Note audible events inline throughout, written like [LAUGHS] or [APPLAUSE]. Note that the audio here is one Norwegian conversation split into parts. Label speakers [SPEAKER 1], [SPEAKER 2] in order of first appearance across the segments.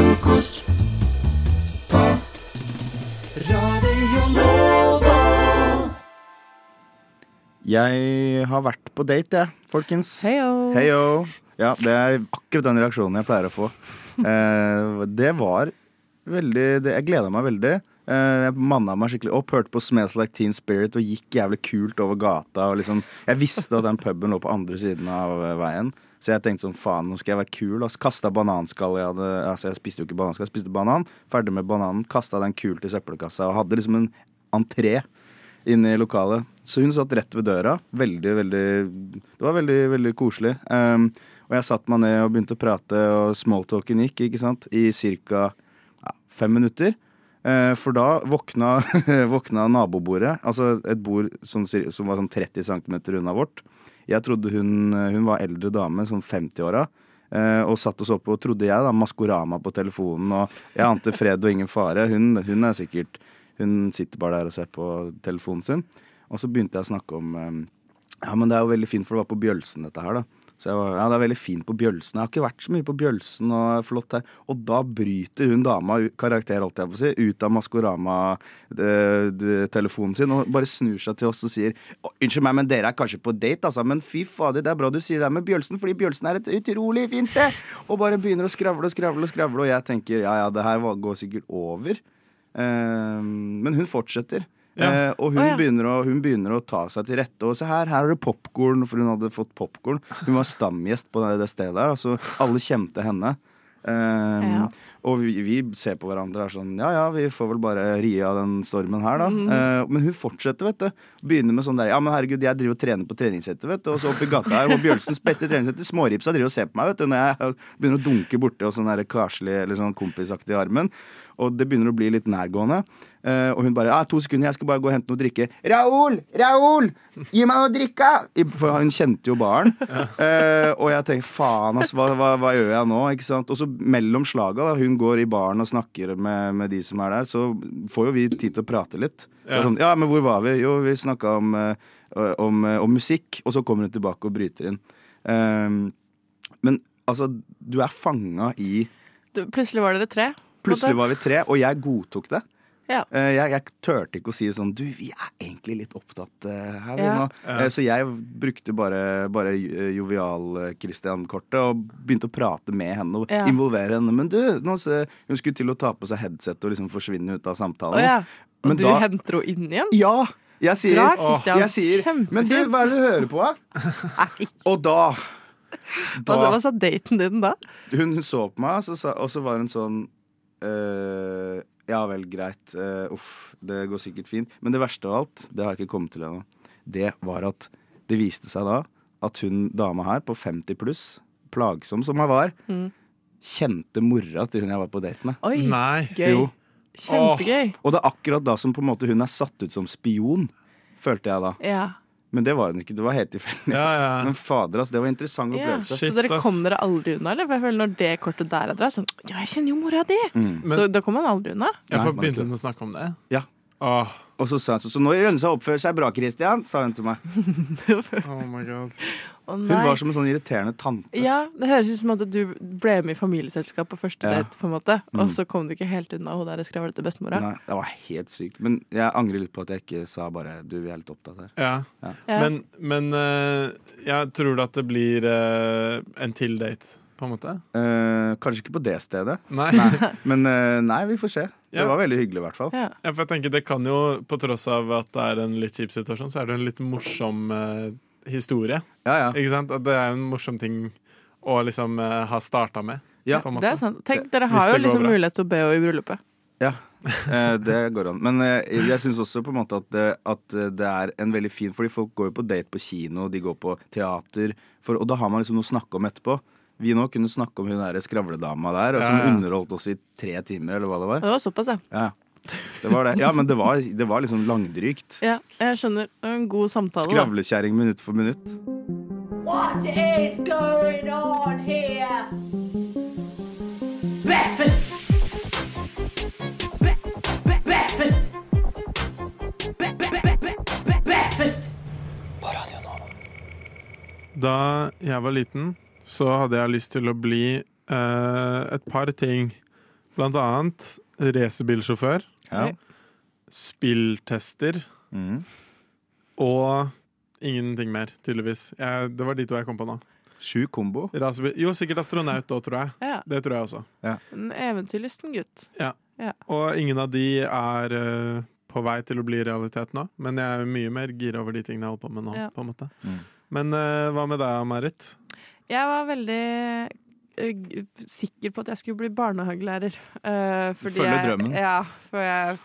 [SPEAKER 1] Frokost på Radio Nova.
[SPEAKER 2] Jeg har vært på date, jeg, folkens.
[SPEAKER 3] Heyo.
[SPEAKER 2] Heyo. Ja, det er akkurat den reaksjonen jeg pleier å få. Eh, det var veldig det, Jeg gleda meg veldig. Eh, jeg manna meg skikkelig opp, hørte på Smells Like Teen Spirit og gikk jævlig kult over gata. Og liksom, jeg visste at den puben lå på andre siden av veien. Så jeg tenkte sånn, faen, nå skal jeg være kul. Altså, kasta bananskall. Jeg, hadde, altså, jeg spiste jo ikke bananskall, jeg spiste banan. Ferdig med bananen. Kasta den kult i søppelkassa og hadde liksom en entré inne i lokalet. Så hun satt rett ved døra. Veldig, veldig Det var veldig, veldig koselig. Um, og jeg satte meg ned og begynte å prate, og smalltalken gikk, ikke sant, i ca. Ja, fem minutter. Uh, for da våkna, [LAUGHS] våkna nabobordet, altså et bord som, som var sånn 30 cm unna vårt. Jeg trodde hun, hun var eldre dame, sånn 50-åra. Eh, og satt og så på, trodde jeg, da, Maskorama på telefonen. Og jeg ante fred og ingen fare. Hun, hun er sikkert Hun sitter bare der og ser på telefonen sin. Og så begynte jeg å snakke om eh, Ja, men det er jo veldig fint, for det var på Bjølsen, dette her, da. Så jeg var, ja, det er veldig fint på Bjølsen. Jeg har ikke vært så mye på Bjølsen og flott her. Og da bryter hun dama karakter, alt jeg på si, ut av Maskorama-telefonen sin og bare snur seg til oss og sier Unnskyld meg, men dere er kanskje på date, altså. Men fy fader, det er bra du sier det her med Bjølsen, fordi Bjølsen er et utrolig fint sted. Og bare begynner å skravle og skravle og skravle, og jeg tenker ja ja, det her går sikkert over. Eh, men hun fortsetter.
[SPEAKER 4] Ja.
[SPEAKER 2] Eh, og hun,
[SPEAKER 3] oh, ja.
[SPEAKER 2] begynner å, hun begynner å ta seg til rette. Og se her, her er det popkorn, for hun hadde fått popkorn. Hun var stamgjest på det, det stedet der. Altså, alle kjente henne. Eh,
[SPEAKER 3] Ja.
[SPEAKER 2] Og vi, vi ser på hverandre og er sånn Ja ja, vi får vel bare ri av den stormen her, da. Eh, men hun fortsetter, vet du. Begynner med sånn der Ja, men herregud, jeg driver og trener på treningssettet, vet du. Og så oppi gata her, og Bjølsens beste treningssenter, Småripsa, driver og ser på meg, vet du. Når jeg begynner å dunke borti og sånn der karslig eller sånn kompisaktig i armen. Og det begynner å bli litt nærgående. Eh, og hun bare ah, 'To sekunder, jeg skal bare gå og hente noe å drikke'. 'Raoul! Raoul! Gi meg noe å drikke!' For hun kjente jo baren. [LAUGHS] Uh, og jeg tenker faen, ass, hva, hva, hva gjør jeg nå? Ikke sant? Og så mellom slaga, da, hun går i baren og snakker med, med de som er der, så får jo vi tid til å prate litt. Så
[SPEAKER 4] Ja.
[SPEAKER 2] sånn, ja, men hvor var vi? Jo, vi snakka om, eh, om, om musikk, og så kommer hun tilbake og bryter inn. Uh, men altså, du er fanga i
[SPEAKER 3] Du, plutselig var dere tre.
[SPEAKER 2] Plutselig var vi tre, og jeg godtok det.
[SPEAKER 3] Ja.
[SPEAKER 2] Eh, Jeg, jeg turte ikke å si sånn Du, vi er egentlig litt opptatt eh, her, vi
[SPEAKER 3] Ja.
[SPEAKER 2] nå.
[SPEAKER 4] Ja.
[SPEAKER 2] Eh, Så jeg brukte bare, bare jovial-Christian-kortet og begynte å prate med henne og
[SPEAKER 3] Ja.
[SPEAKER 2] involvere henne. Men du, nå hun skulle til å ta på seg headset og liksom forsvinne ut av samtalen.
[SPEAKER 3] Oh, ja. Og
[SPEAKER 2] Men
[SPEAKER 3] du
[SPEAKER 2] da-
[SPEAKER 3] henter henne inn igjen?
[SPEAKER 2] Ja! Jeg sier,
[SPEAKER 3] Bra, Christian.
[SPEAKER 2] jeg sier Men du, hva er det du hører på, da? Og da Da
[SPEAKER 3] hva sa daten din da?
[SPEAKER 2] hun, hun så på meg, så sa- og så var hun sånn eh, Ja vel, greit. Uh, uff, det går sikkert fint. Men det verste av alt, det har jeg ikke kommet til ennå, det var at det viste seg da at hun dama her, på 50 pluss, plagsom som hun var,
[SPEAKER 3] Mm.
[SPEAKER 2] kjente mora til hun jeg var på date med.
[SPEAKER 3] Oi,
[SPEAKER 4] Nei.
[SPEAKER 3] gøy.
[SPEAKER 2] Jo.
[SPEAKER 3] Kjempegøy.
[SPEAKER 2] Og det er akkurat da som på en måte hun er satt ut som spion, følte jeg da.
[SPEAKER 3] Ja.
[SPEAKER 2] Men det var hun ikke. Det var helt tilfeldig.
[SPEAKER 4] Ja, ja.
[SPEAKER 2] Men fader, altså, det var en interessant opplevelse.
[SPEAKER 4] Shit,
[SPEAKER 3] Så dere kom dere aldri unna, eller? For jeg føler når det kortet der er dratt, sånn Ja, jeg kjenner jo mora di!
[SPEAKER 2] Mm.
[SPEAKER 4] Men-
[SPEAKER 3] så da kom man aldri unna.
[SPEAKER 4] Ja, for begynte hun å snakke om det?
[SPEAKER 2] Ja.
[SPEAKER 4] Åh,
[SPEAKER 2] Og så sa hun sånn Så nå lønner det seg å oppføre seg bra, Christian, sa hun til meg. [LAUGHS]
[SPEAKER 4] oh my god.
[SPEAKER 3] Å
[SPEAKER 2] Hun var som en sånn irriterende tante.
[SPEAKER 3] Ja, det høres ut som at du ble med i familieselskap på første
[SPEAKER 2] Ja.
[SPEAKER 3] date, på en måte.
[SPEAKER 2] Mm.
[SPEAKER 3] Og så kom du ikke helt unna hun der skravlete bestemora.
[SPEAKER 2] Nei, det var helt sykt. Men jeg angrer litt på at jeg ikke sa bare du, vi er litt opptatt her.
[SPEAKER 4] Ja.
[SPEAKER 2] Ja.
[SPEAKER 3] Ja.
[SPEAKER 4] Men, men uh, jeg tror at det blir uh, en til date, på en måte?
[SPEAKER 2] Uh, kanskje ikke på det stedet,
[SPEAKER 4] Nei.
[SPEAKER 2] nei. [LAUGHS] men eh, nei, vi får se.
[SPEAKER 4] Ja.
[SPEAKER 2] Det var veldig hyggelig, i hvert fall.
[SPEAKER 3] Ja.
[SPEAKER 4] Ja, for jeg tenker Det kan jo, på tross av at det er en litt kjip situasjon, så er det en litt morsom eh, historie.
[SPEAKER 2] Ja, ja.
[SPEAKER 4] Ikke sant? At det er en morsom ting å liksom eh, ha starta med.
[SPEAKER 2] Ja,
[SPEAKER 4] på en måte.
[SPEAKER 3] Det er sant. Tenk, dere
[SPEAKER 4] Hvis
[SPEAKER 3] har jo
[SPEAKER 4] det går
[SPEAKER 3] liksom
[SPEAKER 4] bra.
[SPEAKER 3] mulighet til å be henne i bryllupet.
[SPEAKER 2] Ja, eh, det går an. Men eh, jeg syns også på en måte at, det- at det er en veldig fin Fordi folk går jo på date på kino, de går på teater, for, og da har man liksom noe å snakke om etterpå. Vi nå kunne snakke om hun der skravledama der, og som
[SPEAKER 4] Ja, ja.
[SPEAKER 2] underholdt oss i tre timer, eller hva det var.
[SPEAKER 3] Det var såpass, ja.
[SPEAKER 2] Ja, det var det. Ja, men det var, det var liksom langdrygt.
[SPEAKER 3] ja. Jeg skjønner. Det var en god samtale.
[SPEAKER 2] Skravlekjerring minutt for minutt.
[SPEAKER 5] What is going on here? Breakfast. Bre- bre- breakfast. Bre- bre- På Radio bre-
[SPEAKER 4] Da jeg var liten, så hadde jeg lyst til å bli eh, et par ting Blant annet racerbilsjåfør,
[SPEAKER 2] Ja.
[SPEAKER 4] spilltester
[SPEAKER 2] Mm.
[SPEAKER 4] og ingenting mer, tydeligvis. Jeg, det var de to jeg kom på nå.
[SPEAKER 2] Sju kombo.
[SPEAKER 4] Rasebil. Jo, sikkert astronaut òg, tror jeg.
[SPEAKER 3] Ja.
[SPEAKER 4] Det tror jeg også.
[SPEAKER 3] En eventyrlysten gutt.
[SPEAKER 4] Og ingen av de er eh, på vei til å bli realitet nå, men jeg er mye mer gira over de tingene jeg holder på med nå.
[SPEAKER 3] Ja.
[SPEAKER 4] på en måte.
[SPEAKER 2] Mm.
[SPEAKER 4] Men uh, hva med deg, Marit?
[SPEAKER 3] Jeg var veldig sikker på at jeg skulle bli barnehagelærer. Uh, fordi
[SPEAKER 2] Følge
[SPEAKER 3] jeg-
[SPEAKER 2] drømmen.
[SPEAKER 3] Ja, for jeg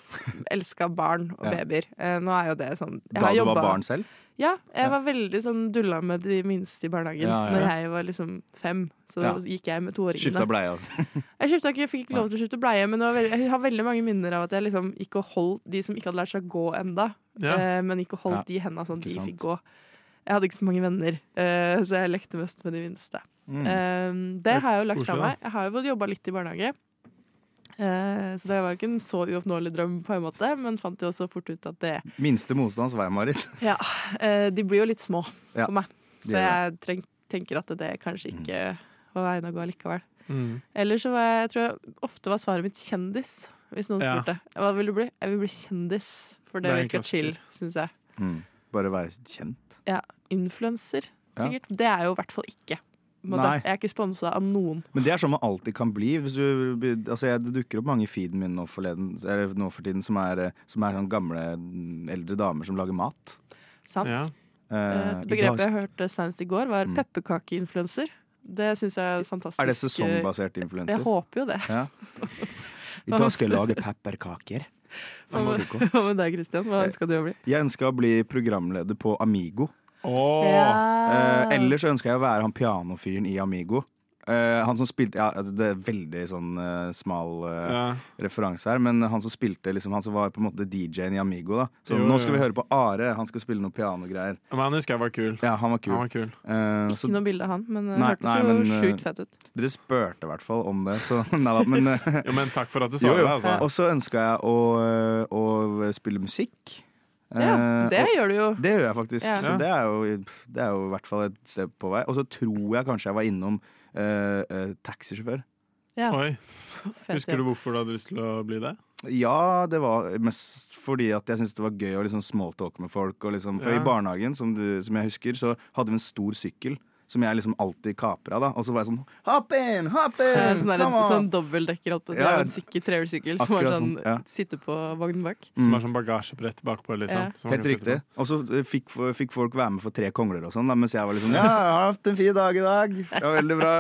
[SPEAKER 3] elska barn og
[SPEAKER 2] Ja.
[SPEAKER 3] babyer. Uh, nå er jo det sånn jeg
[SPEAKER 2] Da
[SPEAKER 3] har
[SPEAKER 2] du var barn selv?
[SPEAKER 3] Ja, jeg
[SPEAKER 2] Ja.
[SPEAKER 3] var veldig sånn dulla med de minste i barnehagen.
[SPEAKER 2] Ja, ja,
[SPEAKER 3] Når jeg var liksom fem, så
[SPEAKER 2] Ja.
[SPEAKER 3] gikk jeg med
[SPEAKER 2] Skifta
[SPEAKER 3] toåringene.
[SPEAKER 2] bleie. Altså. [LAUGHS]
[SPEAKER 3] Jeg skifta ikke, jeg fikk ikke lov til å skifte bleie, men veldig, jeg har veldig mange minner av at jeg liksom gikk og holdt de som ikke hadde lært seg å gå enda,
[SPEAKER 4] Ja.
[SPEAKER 3] eh, men gikk og holdt
[SPEAKER 2] Ja,
[SPEAKER 3] de i henda sånn at de
[SPEAKER 2] sant.
[SPEAKER 3] fikk gå. Jeg hadde ikke så mange venner, eh, så jeg lekte mest med de minste.
[SPEAKER 2] Mm.
[SPEAKER 3] Eh, det har jeg jo lagt fra meg. Jeg har jo fått jobba litt i barnehage. Eh, så det var ikke en så uoppnåelig drøm, på en måte, men fant jo også fort ut at det
[SPEAKER 2] Minste motstands vei, Marit. [LAUGHS]
[SPEAKER 3] Ja, eh, de blir jo litt små
[SPEAKER 2] Ja,
[SPEAKER 3] for meg. Så jeg treng, tenker at det kanskje ikke var veien å gå likevel.
[SPEAKER 4] Mm.
[SPEAKER 3] Eller så var jeg, jeg tror jeg ofte var svaret mitt kjendis, hvis noen
[SPEAKER 4] Ja.
[SPEAKER 3] spurte. Hva vil du bli? Jeg vil bli kjendis, for det,
[SPEAKER 4] Det er
[SPEAKER 3] virker chill, syns jeg.
[SPEAKER 2] Mm. Bare være kjent.
[SPEAKER 3] Ja, Influenser,
[SPEAKER 2] Ja.
[SPEAKER 3] Det er jeg jo i hvert fall ikke. Jeg er ikke sponsa av noen.
[SPEAKER 2] Men det er sånn man alltid kan bli. Hvis du, altså jeg, det dukker opp mange i feeden min nå, forleden, eller nå for tiden som er, som er sånn gamle, mm, eldre damer som lager mat.
[SPEAKER 3] Sant?
[SPEAKER 4] Ja.
[SPEAKER 2] Eh,
[SPEAKER 3] Et begrep jeg hørte senest i går, var
[SPEAKER 2] Mm.
[SPEAKER 3] pepperkakeinfluenser. Det syns jeg er fantastisk.
[SPEAKER 2] er det sesongbasert
[SPEAKER 3] Jeg håper jo det.
[SPEAKER 2] Ja. [LAUGHS] I dag skal jeg lage pepperkaker.
[SPEAKER 3] Hva med, deg, Christian? Hva ønska du å bli?
[SPEAKER 2] Jeg ønska å bli programleder på Amigo.
[SPEAKER 4] Åh,
[SPEAKER 2] Eh, ellers så ønska jeg å være han pianofyren i Amigo. Eh, han som spilte ja, altså, Det er veldig sånn uh, smal uh,
[SPEAKER 4] ja.
[SPEAKER 2] referanse her, men han som spilte liksom, Han som var på en måte DJ-en i Amigo. da Så
[SPEAKER 4] Jo,
[SPEAKER 2] nå
[SPEAKER 4] jo.
[SPEAKER 2] skal vi høre på Are. Han skal spille noe pianogreier.
[SPEAKER 4] Men han husker jeg var kul.
[SPEAKER 2] Ja, han var kul.
[SPEAKER 4] Han var kul.
[SPEAKER 2] Eh,
[SPEAKER 3] Ikke
[SPEAKER 2] så
[SPEAKER 3] noe bilde av han, men det
[SPEAKER 2] Nei,
[SPEAKER 3] hørtes
[SPEAKER 2] nei,
[SPEAKER 3] jo
[SPEAKER 2] men,
[SPEAKER 3] sjukt fett ut.
[SPEAKER 2] dere spurte i hvert fall om det, så [LAUGHS] nei da. Men
[SPEAKER 4] Jo, men takk for at du sa
[SPEAKER 2] Jo, jo.
[SPEAKER 4] det. Altså.
[SPEAKER 2] Og så ønska jeg å, å spille musikk.
[SPEAKER 3] Ja, det
[SPEAKER 2] og-
[SPEAKER 3] gjør du jo.
[SPEAKER 2] Det gjør jeg faktisk.
[SPEAKER 3] Ja.
[SPEAKER 2] Så det er, jo, det er jo i hvert fall et sted på vei. Og så tror jeg kanskje jeg var innom eh, eh, taxisjåfør.
[SPEAKER 3] Ja,
[SPEAKER 4] Oi, [LAUGHS] Husker du hvorfor du hadde lyst til å bli det?
[SPEAKER 2] Ja, det var mest fordi at jeg syntes det var gøy å liksom smalltalke med folk. Og liksom, for
[SPEAKER 4] Ja.
[SPEAKER 2] i barnehagen, som, du, som jeg husker, så hadde vi en stor sykkel. Som jeg liksom alltid kapra. da Og så var jeg sånn Hopp inn! Hopp inn! [LAUGHS]
[SPEAKER 3] Sånn, en,
[SPEAKER 2] come on!»
[SPEAKER 3] sånn dobbeltdekker, holdt på å si.
[SPEAKER 2] Ja.
[SPEAKER 3] av En sykkel, trehjulssykkel som har sånn
[SPEAKER 2] sånn, ja.
[SPEAKER 3] sitter på vognen bak.
[SPEAKER 4] Som
[SPEAKER 2] Mm.
[SPEAKER 4] har sånn bagasjebrett bakpå, liksom.
[SPEAKER 3] Ja.
[SPEAKER 2] Helt riktig. Og så fikk, fikk folk være med for tre kongler og sånn, da, mens jeg var liksom Ja, jeg har hatt en fin dag i dag. Ja, var veldig bra.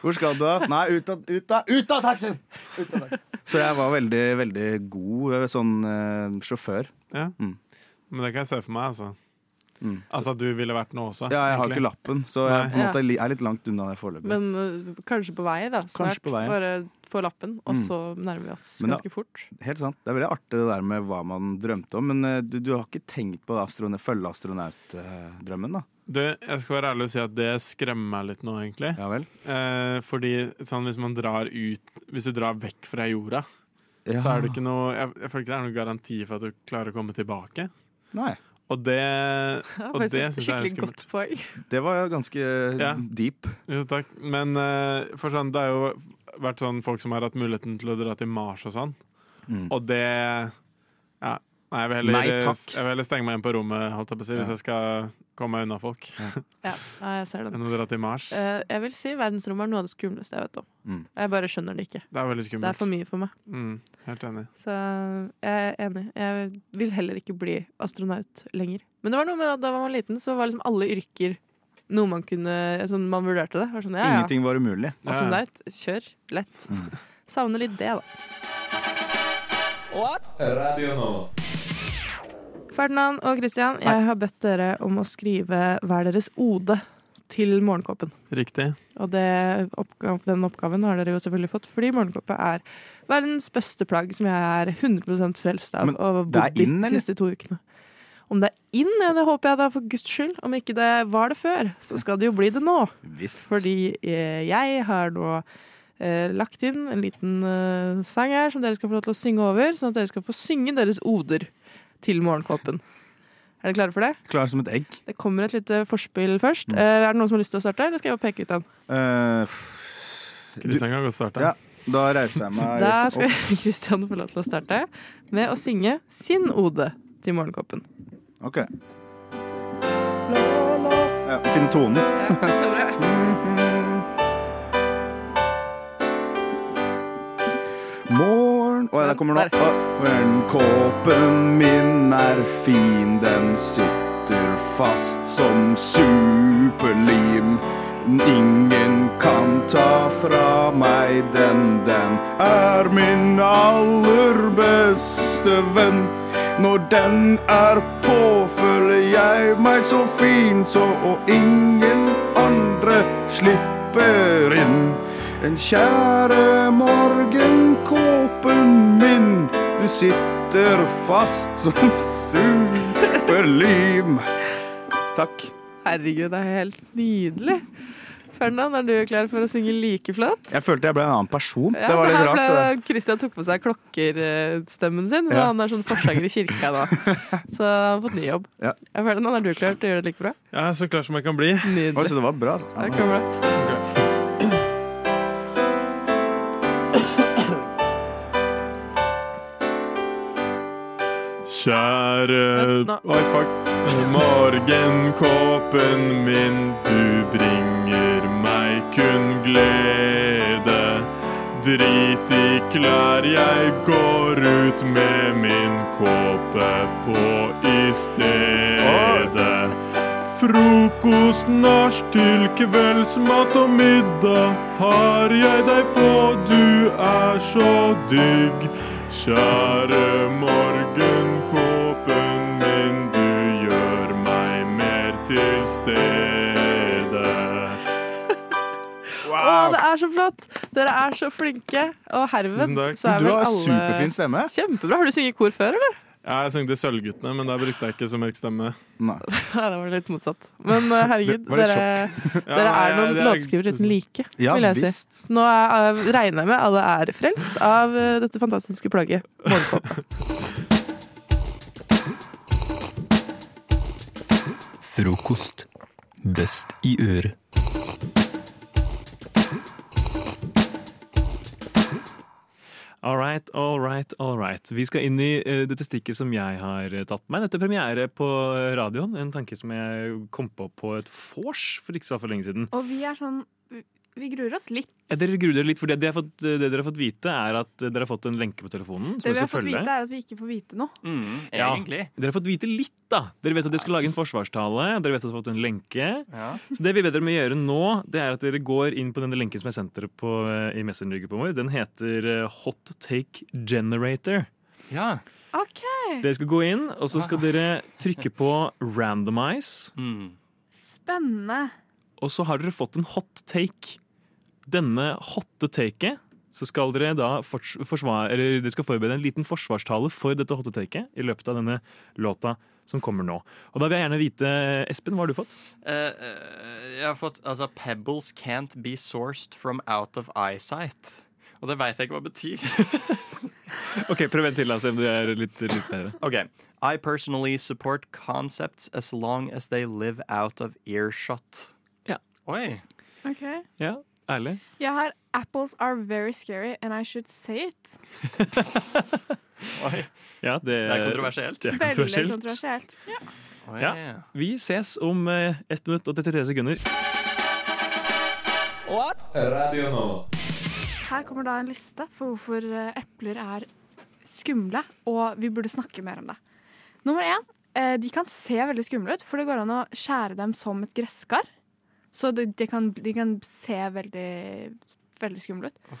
[SPEAKER 2] Hvor skal du? da? Nei, ut av, ut av, ut av taxien! Ut av taxien! Så jeg var veldig, veldig god eh, sånn uh, sjåfør.
[SPEAKER 4] Ja.
[SPEAKER 2] Mm.
[SPEAKER 4] Men det kan jeg se for meg, altså.
[SPEAKER 2] Mm.
[SPEAKER 4] Altså at du ville vært nå også.
[SPEAKER 2] Ja, jeg har ikke lappen, så jeg på en måte er litt langt unna det foreløpig.
[SPEAKER 3] Men uh, kanskje på vei, da. Snart.
[SPEAKER 2] På vei.
[SPEAKER 3] Bare få lappen, og
[SPEAKER 2] Mm.
[SPEAKER 3] så nærmer vi oss
[SPEAKER 2] Men da-
[SPEAKER 3] ganske fort.
[SPEAKER 2] Helt sant. Det er veldig artig det der med hva man drømte om, men uh, du, du har ikke tenkt på astronaut, følge astronautdrømmen, da?
[SPEAKER 4] Du, jeg skal være ærlig og si at det skremmer meg litt nå, egentlig.
[SPEAKER 2] Ja vel?
[SPEAKER 4] Eh, fordi sånn, hvis man drar ut Hvis du drar vekk fra jorda,
[SPEAKER 2] Ja.
[SPEAKER 4] så er det ikke noe jeg, jeg føler ikke det er noen garanti for at du klarer å komme tilbake.
[SPEAKER 2] Nei.
[SPEAKER 4] Og det [LAUGHS] Og
[SPEAKER 3] det,
[SPEAKER 4] det
[SPEAKER 3] et
[SPEAKER 4] jeg er
[SPEAKER 3] skikkelig godt poeng. [LAUGHS]
[SPEAKER 2] Det var ganske
[SPEAKER 4] Ja.
[SPEAKER 2] deep.
[SPEAKER 4] Jo, takk. Men eh, for sånn, det har jo vært sånn folk som har hatt muligheten til å dra til Mars og sånn.
[SPEAKER 2] Mm.
[SPEAKER 4] Og det Ja. Nei, jeg vil heller,
[SPEAKER 2] Nei, takk.
[SPEAKER 4] jeg vil heller stenge meg inn på rommet holdt jeg på å si, hvis jeg skal komme meg unna folk,
[SPEAKER 3] Ja, [LAUGHS] ja, jeg ser den.
[SPEAKER 4] enn å dra til Mars.
[SPEAKER 3] Eh, jeg vil si verdensrommet er noe av det skumleste jeg vet om.
[SPEAKER 2] Mm.
[SPEAKER 3] Jeg bare skjønner det ikke.
[SPEAKER 4] Det er veldig
[SPEAKER 3] Det er
[SPEAKER 4] skummelt.
[SPEAKER 3] for mye for meg.
[SPEAKER 4] Mm, helt enig.
[SPEAKER 3] Så jeg er enig. Jeg vil heller ikke bli astronaut lenger. Men det var noe med at da var man liten, så var liksom alle yrker noe man kunne sånn, Man vurderte det. Var sånn, ja, ja.
[SPEAKER 2] Ingenting var umulig.
[SPEAKER 3] Astronaut, kjør. Lett.
[SPEAKER 2] Mm.
[SPEAKER 3] Savner litt det, da.
[SPEAKER 1] Radio Nova.
[SPEAKER 3] Ferdinand og Christian, jeg har bedt dere om å skrive hver deres ode til morgenkåpen.
[SPEAKER 4] Riktig.
[SPEAKER 3] Og det, den oppgaven har dere jo selvfølgelig fått, fordi morgenkåpe er verdens beste plagg, som jeg er 100 frelst av.
[SPEAKER 2] Men
[SPEAKER 3] og har bodd i de siste to ukene. Om det er inn, ja, det håper jeg da for guds skyld. Om ikke det var det før, så skal det jo bli det nå.
[SPEAKER 2] Visst.
[SPEAKER 3] Fordi eh, jeg har nå eh, lagt inn en liten eh, sang her som dere skal få lov til å synge over, sånn at dere skal få synge deres oder til morgenkåpen. Er dere klare for det?
[SPEAKER 2] Klar som et egg.
[SPEAKER 3] Det kommer et lite forspill først.
[SPEAKER 2] Mm.
[SPEAKER 3] Eh, er det noen som har lyst til å starte, eller skal jeg bare peke ut den?
[SPEAKER 2] Kristian pff, du,
[SPEAKER 4] Kristian kan godt starte.
[SPEAKER 2] Ja. Da reiser jeg meg
[SPEAKER 3] Da skal. [LAUGHS] Kristian få lov til å starte med å synge sin ode til Morgenkåpen.
[SPEAKER 2] Ok. Ja, Finn tonen. [LAUGHS] [LAUGHS] Morgen Å, der kommer den. Å, Morgenkåpen min er fin, den sitter fast som superlim. Ingen kan ta fra meg den, den er min aller beste venn. Når den er på, føler jeg meg så fin, så og ingen andre slipper inn. Den kjære morgenkåpen min, du sitter fast som superlim. Takk.
[SPEAKER 3] Herregud, det er helt nydelig. Ferdinand, er du klar for å synge like flott?
[SPEAKER 2] Jeg følte jeg ble en annen person.
[SPEAKER 3] Ja,
[SPEAKER 2] det var litt rart.
[SPEAKER 3] ble Christian tok på seg klokkerstemmen sin. og
[SPEAKER 2] Ja.
[SPEAKER 3] Han er sånn forsanger i kirka nå. [LAUGHS] Så han har fått ny jobb.
[SPEAKER 2] Ja.
[SPEAKER 3] Ferdinand, er du klar til å gjøre det like bra?
[SPEAKER 4] Er så klar som jeg kan bli.
[SPEAKER 2] Oi,
[SPEAKER 3] Nydelig.
[SPEAKER 2] så det var bra.
[SPEAKER 3] Det
[SPEAKER 2] Altså.
[SPEAKER 3] kommer bra.
[SPEAKER 4] Kjære Oi, fuck. Morgenkåpen min, du bringer meg kun glede. Drit i klær, jeg går ut med min kåpe på i stedet. Frokost, nach til kveldsmat og middag har jeg deg på, du er så digg. Kjære morgenkåpen min, du gjør meg mer til stede. [LAUGHS]
[SPEAKER 3] Å, det er så flott! Dere er så flinke. Og herved
[SPEAKER 4] Tusen takk.
[SPEAKER 3] vel alle
[SPEAKER 2] Du har
[SPEAKER 3] alle
[SPEAKER 2] superfin stemme.
[SPEAKER 3] Kjempebra. Har du sunget kor før, eller?
[SPEAKER 4] Ja, jeg sang til Sølvguttene, men da brukte jeg ikke så mørk stemme.
[SPEAKER 2] Nei. [LAUGHS]
[SPEAKER 3] Nei, det var litt motsatt. Men eh, herregud,
[SPEAKER 2] Det var
[SPEAKER 3] dere,
[SPEAKER 4] Ja,
[SPEAKER 3] er noen
[SPEAKER 4] det
[SPEAKER 3] låtskrivere uten like,
[SPEAKER 2] Ja
[SPEAKER 3] vil jeg
[SPEAKER 2] visst.
[SPEAKER 3] si. Nå er, er- regner jeg med alle er frelst av eh, dette fantastiske plagget. Morgenkåpe.
[SPEAKER 6] Frokost. Best i øret.
[SPEAKER 7] All right, all right, all right. Vi skal inn i eh, dette stikket som jeg har eh, tatt meg. Dette er premiere på radioen. En tanke som jeg kom på på et vors for ikke så for lenge siden.
[SPEAKER 8] Og vi er sånn Vi gruer oss litt.
[SPEAKER 7] Ja, Dere gruer dere litt, for det, dere har fått, det dere har fått vite, er at eh, dere har fått en lenke på telefonen. som
[SPEAKER 8] Det vi har fått
[SPEAKER 7] følge.
[SPEAKER 8] vite, er at vi ikke får vite noe.
[SPEAKER 6] Mm,
[SPEAKER 7] Ja.
[SPEAKER 6] egentlig.
[SPEAKER 7] Dere har fått vite litt, da. Dere vet at dere skal lage en forsvarstale. Dere vet at dere har fått en lenke.
[SPEAKER 6] Ja.
[SPEAKER 7] Så det vi ber dere med å gjøre nå, det er at dere går inn på denne lenken som jeg sendte dere på, eh, i Messenger-gruppa vår. Den heter eh, Hot Take Generator.
[SPEAKER 6] ja.
[SPEAKER 8] OK!
[SPEAKER 7] Dere skal gå inn, og så skal dere trykke på randomize.
[SPEAKER 6] Mm.
[SPEAKER 8] Spennende.
[SPEAKER 7] Og så har dere fått en hot take. Denne hotte taket så skal dere da forsvare, eller dere skal forberede en liten forsvarstale for dette hotte taket i løpet av denne låta som kommer nå. Og da vil jeg gjerne vite, Espen, hva har du fått?
[SPEAKER 6] Eh, eh, jeg har fått altså Pebbles can't be sourced from out of eyesight. Og det veit jeg ikke hva det betyr. [LAUGHS]
[SPEAKER 7] Ok, Prøv en til, da, se om du er litt, litt bedre.
[SPEAKER 6] OK. I personally support concepts as long as they live out of earshot.
[SPEAKER 7] Ja.
[SPEAKER 6] Oi.
[SPEAKER 8] Ok.
[SPEAKER 7] Ja, ærlig.
[SPEAKER 8] Jeg har Apples are very scary, and I should say it. [LAUGHS]
[SPEAKER 6] Oi.
[SPEAKER 7] Ja, det,
[SPEAKER 6] Det er kontroversielt.
[SPEAKER 7] Det er
[SPEAKER 8] Veldig
[SPEAKER 7] kontroversielt.
[SPEAKER 8] Ja.
[SPEAKER 6] Oi.
[SPEAKER 7] Ja. Vi ses om eh, 1 minutt og 33 sekunder.
[SPEAKER 9] Radio nå.
[SPEAKER 8] Her kommer da en liste for hvorfor eh, epler er skumle, og vi burde snakke mer om det. Nummer én, eh, de kan se veldig skumle ut, for det går an å skjære dem som et gresskar. Så de, de, kan, de kan se veldig, veldig skumle ut.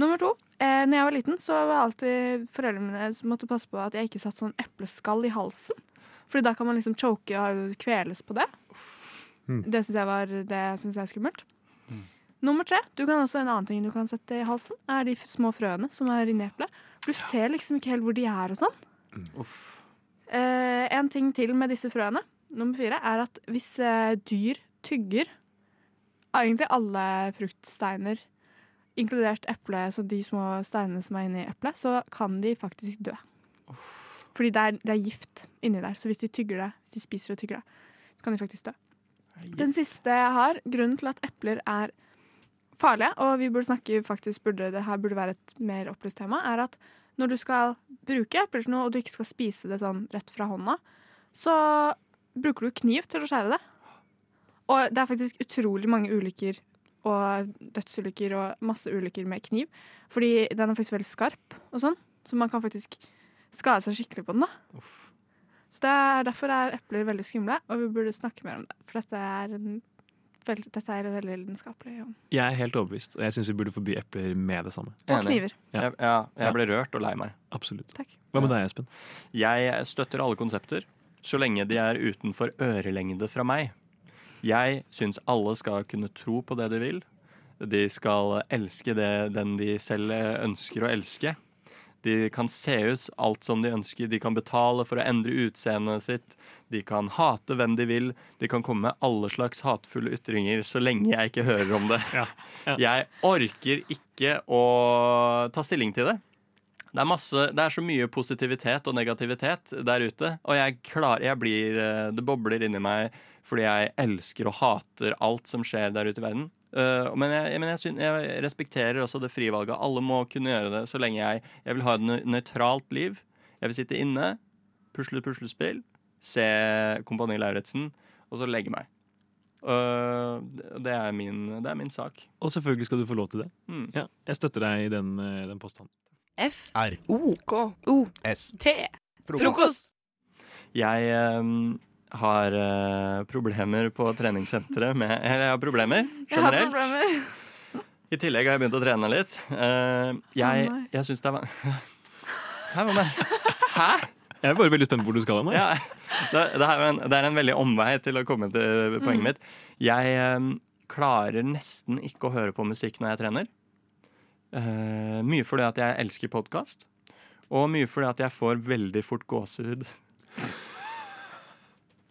[SPEAKER 8] Nummer to, eh, når jeg var liten, så var alltid foreldrene mine som måtte passe på at jeg ikke satt sånn epleskall i halsen. Fordi da kan man liksom choke og kveles på det.
[SPEAKER 7] Mm.
[SPEAKER 8] Det syns jeg, var- det synes jeg er skummelt. Nummer tre, du kan også en annen ting du kan sette i halsen, er de små frøene som er inni eplet. Du ser liksom ikke helt hvor de er og sånn.
[SPEAKER 6] Uff.
[SPEAKER 8] Eh, en ting til med disse frøene, nummer fire, er at hvis eh, dyr tygger egentlig alle fruktsteiner, inkludert eple, så de små steinene som er inni eplet, så kan de faktisk dø. Fordi det er, det er gift inni der, så hvis de tygger det, hvis de spiser og tygger det, så kan de faktisk dø. Den siste jeg har, grunnen til at epler er farlige, og vi burde snakke faktisk burde, det her burde være et mer opplyst tema, er at når du skal bruke epler til noe, og du ikke skal spise det sånn rett fra hånda, så bruker du kniv til å skjære det. Og det er faktisk utrolig mange ulykker og dødsulykker og masse ulykker med kniv. Fordi den er faktisk veldig skarp og sånn, så man kan faktisk skade seg skikkelig på den. da. Så det er, Derfor er epler veldig skumle, og vi burde snakke mer om det. For dette er, en, veld, dette er veldig lidenskapelig. Ja.
[SPEAKER 7] Jeg er helt overbevist, og jeg syns vi burde forby epler med det samme.
[SPEAKER 8] og kniver.
[SPEAKER 7] Ja.
[SPEAKER 6] Jeg, ja, jeg ble rørt og lei meg.
[SPEAKER 7] Absolutt.
[SPEAKER 8] Takk.
[SPEAKER 7] Hva med deg, Espen?
[SPEAKER 6] Jeg støtter alle konsepter, så lenge de er utenfor ørelengde fra meg. Jeg syns alle skal kunne tro på det de vil. De skal elske det, den de selv ønsker å elske. De kan se ut alt som de ønsker. De kan betale for å endre utseendet sitt. De kan hate hvem de vil. De kan komme med alle slags hatefulle ytringer så lenge jeg ikke hører om det.
[SPEAKER 7] Ja, ja.
[SPEAKER 6] Jeg orker ikke å ta stilling til det. Det er, masse, det er så mye positivitet og negativitet der ute. Og jeg, klar, jeg blir eh, Det bobler inni meg fordi jeg elsker og hater alt som skjer der ute i verden. Uh, men jeg, men jeg, synes, jeg respekterer også det frie valget. Alle må kunne gjøre det så lenge jeg Jeg vil ha et nøytralt liv. Jeg vil sitte inne, pusle puslespill, se Kompani Lauritzen, og så legge meg. Uh, det- det, er min, det er min sak.
[SPEAKER 7] Og selvfølgelig skal du få lov til det.
[SPEAKER 6] Mm.
[SPEAKER 7] Ja, jeg støtter deg i den, eh, den påstanden.
[SPEAKER 10] F.
[SPEAKER 11] R.
[SPEAKER 10] O. K. O.
[SPEAKER 11] S.
[SPEAKER 10] T. Frokost.
[SPEAKER 6] Jeg eh, har uh, problemer på treningssenteret med Eller jeg har problemer generelt. [LAUGHS]
[SPEAKER 8] Jeg har problemer.
[SPEAKER 6] I tillegg har jeg begynt å trene litt. Uh, jeg
[SPEAKER 8] oh,
[SPEAKER 6] jeg syns det er van- [LAUGHS] Hæ, hva Hæ?
[SPEAKER 7] Jeg er bare veldig spent på hvor du skal hen.
[SPEAKER 6] Ja, [LAUGHS] det, det, er en, det er en veldig omvei til å komme til poenget mitt. Jeg eh, klarer nesten ikke å høre på musikk når jeg trener. Uh, mye fordi at jeg elsker podkast, og mye fordi at jeg får veldig fort gåsehud.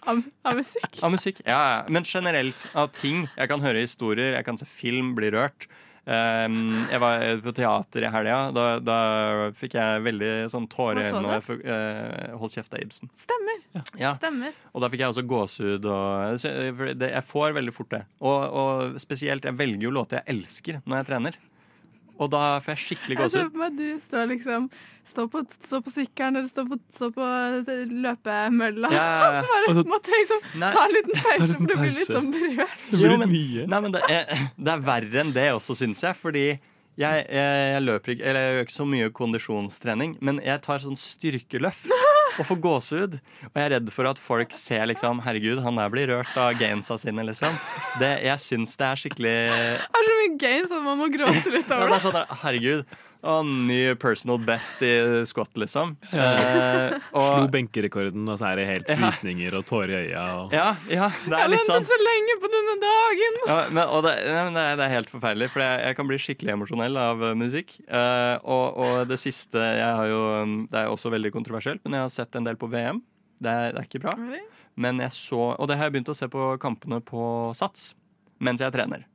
[SPEAKER 8] Av, av musikk.
[SPEAKER 6] Av musikk, ja, ja. Men generelt av ting. Jeg kan høre historier, jeg kan se film, bli rørt. Um, jeg var på teater i helga. Da, da fikk jeg veldig sånn tårer i øynene. fikk, eh, Hold kjeft, det er Ibsen.
[SPEAKER 8] Stemmer.
[SPEAKER 6] Ja.
[SPEAKER 8] Stemmer.
[SPEAKER 6] Og da fikk jeg også gåsehud. Og, jeg- jeg får veldig fort det. Og, og spesielt, jeg velger jo låter jeg elsker når jeg trener. Og da får jeg skikkelig
[SPEAKER 8] Jeg ser for meg at du står liksom Stå på, stå på sykkelen eller står på, stå på løpemølla.
[SPEAKER 6] Ja, ja, ja. [LAUGHS]
[SPEAKER 8] Så bare
[SPEAKER 7] Og så-
[SPEAKER 8] måtte jeg liksom
[SPEAKER 6] Nei.
[SPEAKER 8] ta en liten [LAUGHS] pause,
[SPEAKER 7] en
[SPEAKER 8] for du blir litt sånn berørt.
[SPEAKER 7] Det
[SPEAKER 6] Jo,
[SPEAKER 7] blir
[SPEAKER 6] men-
[SPEAKER 7] mye.
[SPEAKER 6] Nei, men det er, [LAUGHS] det er verre enn det også, syns jeg. Fordi jeg, jeg, jeg løper ikke Eller jeg gjør ikke så mye kondisjonstrening, men jeg tar sånn styrkeløft og får gåsehud. Og jeg er redd for at folk ser liksom Herregud, han der blir rørt av gainsa sine, liksom. Det, jeg syns det er skikkelig
[SPEAKER 8] Det er så mye gains at man må gråte litt over
[SPEAKER 6] det
[SPEAKER 8] det.
[SPEAKER 6] sånn Herregud. Og ny personal best i squat, liksom. Eh,
[SPEAKER 7] Slo benkerekorden, og så er det helt frysninger og tårer i øya. Og...
[SPEAKER 6] ja, ja, det er litt sånn Jeg
[SPEAKER 8] ventet så lenge på denne dagen!
[SPEAKER 6] Ja, men, og det, det, er, det er helt forferdelig, for jeg, jeg kan bli skikkelig emosjonell av eh, musikk. Eh, og, og det siste jeg har jo um, Det er også veldig kontroversielt, men jeg har sett en del på VM. Det er, det er ikke bra. Men jeg så Og det har jeg begynt å se på kampene på Sats mens jeg trener.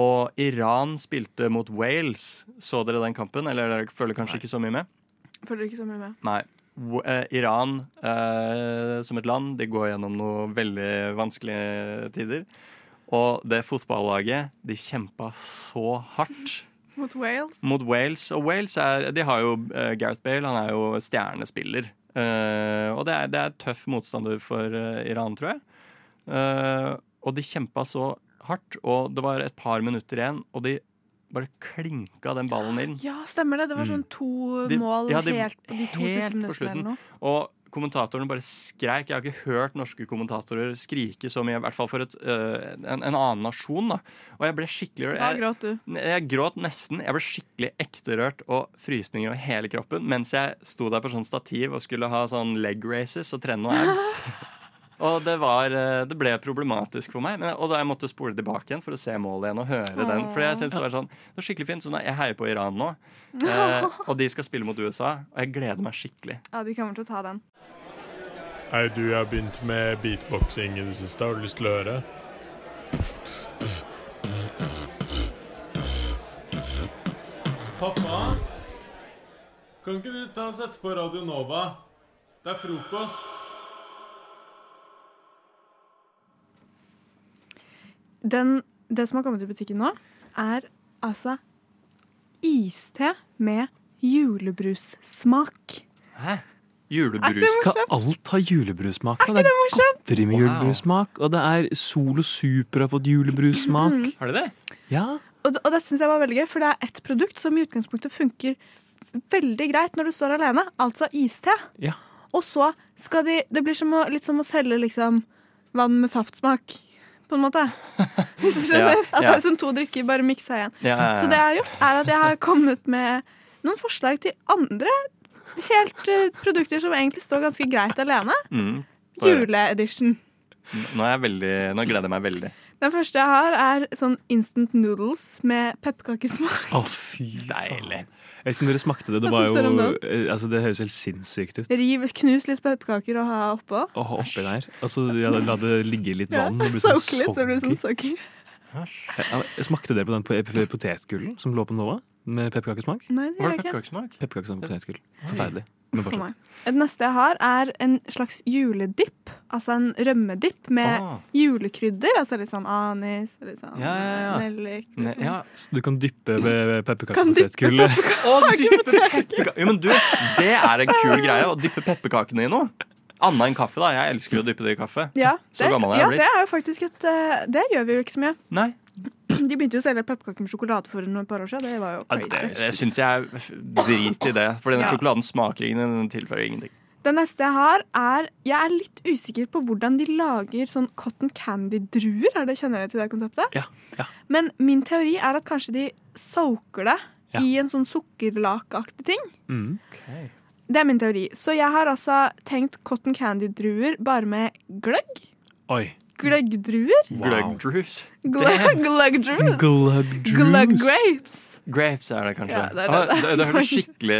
[SPEAKER 6] Og Iran spilte mot Wales. Så dere den kampen? Eller dere følger kanskje ikke så mye med?
[SPEAKER 8] Følger ikke så mye med.
[SPEAKER 6] Nei. Eh, Iran eh, som et land, de går gjennom noen veldig vanskelige tider. Og det fotballaget, de kjempa så hardt [LAUGHS]
[SPEAKER 8] Mot Wales.
[SPEAKER 6] mot Wales. Og Wales er, de har jo eh, Gareth Bale, han er jo stjernespiller. Eh, og det er, det er tøff motstander for Iran, tror jeg. Eh, og de kjempa så hardt, og det var et par minutter igjen, og de bare klinka den ballen inn.
[SPEAKER 8] Ja, stemmer det. Det var sånn to
[SPEAKER 6] De-
[SPEAKER 8] mål
[SPEAKER 6] ja, de-
[SPEAKER 8] helt på de to siste minuttene eller noe.
[SPEAKER 6] Og kommentatorene bare skreik. Jeg har ikke hørt norske kommentatorer skrike så mye, i hvert fall for et, øh, en, en annen nasjon. da. Og jeg ble skikkelig
[SPEAKER 8] rørt.
[SPEAKER 6] Da
[SPEAKER 8] gråt du.
[SPEAKER 6] jeg gråt nesten. Jeg ble skikkelig ekte rørt og frysninger over hele kroppen mens jeg sto der på sånn stativ og skulle ha sånn leg races og trene noe abs. [LAUGHS] Og det, var, øh, det ble problematisk for meg. Men, og da jeg måtte spole tilbake igjen for å se målet igjen og høre den. For jeg synes det var sånn, det var skikkelig fint. Sånn, jeg heier på Iran nå, [LAUGHS] eh, og de skal spille mot USA. Og jeg gleder meg skikkelig.
[SPEAKER 8] Ja, de kommer til å ta den.
[SPEAKER 4] Hei, du, jeg har begynt med beatboxing i det siste. Har du lyst til å høre? Pappa? Kan ikke du ta og sette på Radio Nova? Det er frokost.
[SPEAKER 8] Den, det som har kommet i butikken nå, er altså iste med julebrussmak.
[SPEAKER 6] Hæ? Julebrus.
[SPEAKER 7] Skal alt ha julebrussmak? da? Det er godteri med
[SPEAKER 6] Wow.
[SPEAKER 7] julebrussmak, og det er Solo Super har fått julebrussmak.
[SPEAKER 8] Mm.
[SPEAKER 6] Har de det?
[SPEAKER 7] Ja.
[SPEAKER 8] Og, og det syns jeg var veldig gøy, for det er et produkt som i utgangspunktet funker veldig greit når du står alene, altså iste.
[SPEAKER 7] Ja.
[SPEAKER 8] Og så skal de Det blir som å, litt som å selge liksom vann med saftsmak, på en måte. [LAUGHS] Hvis du skjønner?
[SPEAKER 6] Ja,
[SPEAKER 8] At det er som to drikker, bare miksa igjen.
[SPEAKER 6] Ja, ja, ja.
[SPEAKER 8] Så det jeg har gjort, er at jeg har kommet med noen forslag til andre helt eh, produkter som egentlig står ganske greit alene.
[SPEAKER 6] Mm.
[SPEAKER 8] Juleedition.
[SPEAKER 6] Nå, er jeg veldig, nå gleder jeg meg veldig.
[SPEAKER 8] Den første jeg har, er sånn instant noodles med pepperkakesmak.
[SPEAKER 7] Å, fy
[SPEAKER 6] Deilig.
[SPEAKER 7] Jeg synes dere smakte det. Det, var jo, eh, altså, det høres helt sinnssykt ut.
[SPEAKER 8] Riv, knus litt pepperkaker og ha oppå.
[SPEAKER 7] Ha oppi der. Og så ja, la det ligge litt vann. Ja, sånn
[SPEAKER 8] soak litt, så blir det sånn
[SPEAKER 7] soggy. Ja, Smakte dere på den potetgullen som lå på Nova? Med pepperkakesmak?
[SPEAKER 8] Nei, det
[SPEAKER 6] Var
[SPEAKER 8] gjør jeg ikke.
[SPEAKER 6] pepperkakesmak?
[SPEAKER 7] Med potetgull. Forferdelig. Men
[SPEAKER 8] For meg. Det neste jeg har, er en slags juledipp. Altså en rømmedipp med
[SPEAKER 6] Ah.
[SPEAKER 8] julekrydder. Altså litt sånn anis, litt sånn
[SPEAKER 6] Ja, ja, ja.
[SPEAKER 8] nellik.
[SPEAKER 6] Ne-
[SPEAKER 8] Liksom.
[SPEAKER 6] Ja.
[SPEAKER 7] Så du kan dyppe pepperkakepotetgullet.
[SPEAKER 6] Å, dyppe Jo, men du, det er en kul greie å dyppe pepperkakene i noe. Annet enn kaffe, da. Jeg elsker jo å dyppe det i kaffe.
[SPEAKER 8] Ja,
[SPEAKER 6] Så gammel jeg
[SPEAKER 8] ja,
[SPEAKER 6] blitt.
[SPEAKER 8] det er jo faktisk et eh, Det gjør vi jo ikke så mye.
[SPEAKER 6] Nei,
[SPEAKER 8] De begynte jo å selge pepperkaker med sjokolade for et par år siden. Det var jo
[SPEAKER 6] ja, det, det syns jeg er drit i det. For denne
[SPEAKER 8] Ja.
[SPEAKER 6] sjokoladen smaker ingen, den tilfører ingenting.
[SPEAKER 8] Det neste jeg har, er Jeg er litt usikker på hvordan de lager sånn cotton candy-druer. Er det Kjenner dere til det konseptet?
[SPEAKER 7] Ja, ja.
[SPEAKER 8] Men min teori er at kanskje de soaker det
[SPEAKER 7] Ja.
[SPEAKER 8] i en sånn sukkerlakeaktig ting.
[SPEAKER 7] Mm.
[SPEAKER 8] Det er min teori. Så jeg har altså tenkt cotton candy-druer bare med gløgg.
[SPEAKER 7] Oi.
[SPEAKER 8] Gløggdruer.
[SPEAKER 6] Gløggdrues? Gløggdrues?
[SPEAKER 8] Gløggdrues? Gløggdruer. Gløgg grapes.
[SPEAKER 6] Grapes er det kanskje.
[SPEAKER 8] Ja, det er
[SPEAKER 6] Ah,
[SPEAKER 8] det.
[SPEAKER 6] det, det hørtes [LAUGHS] skikkelig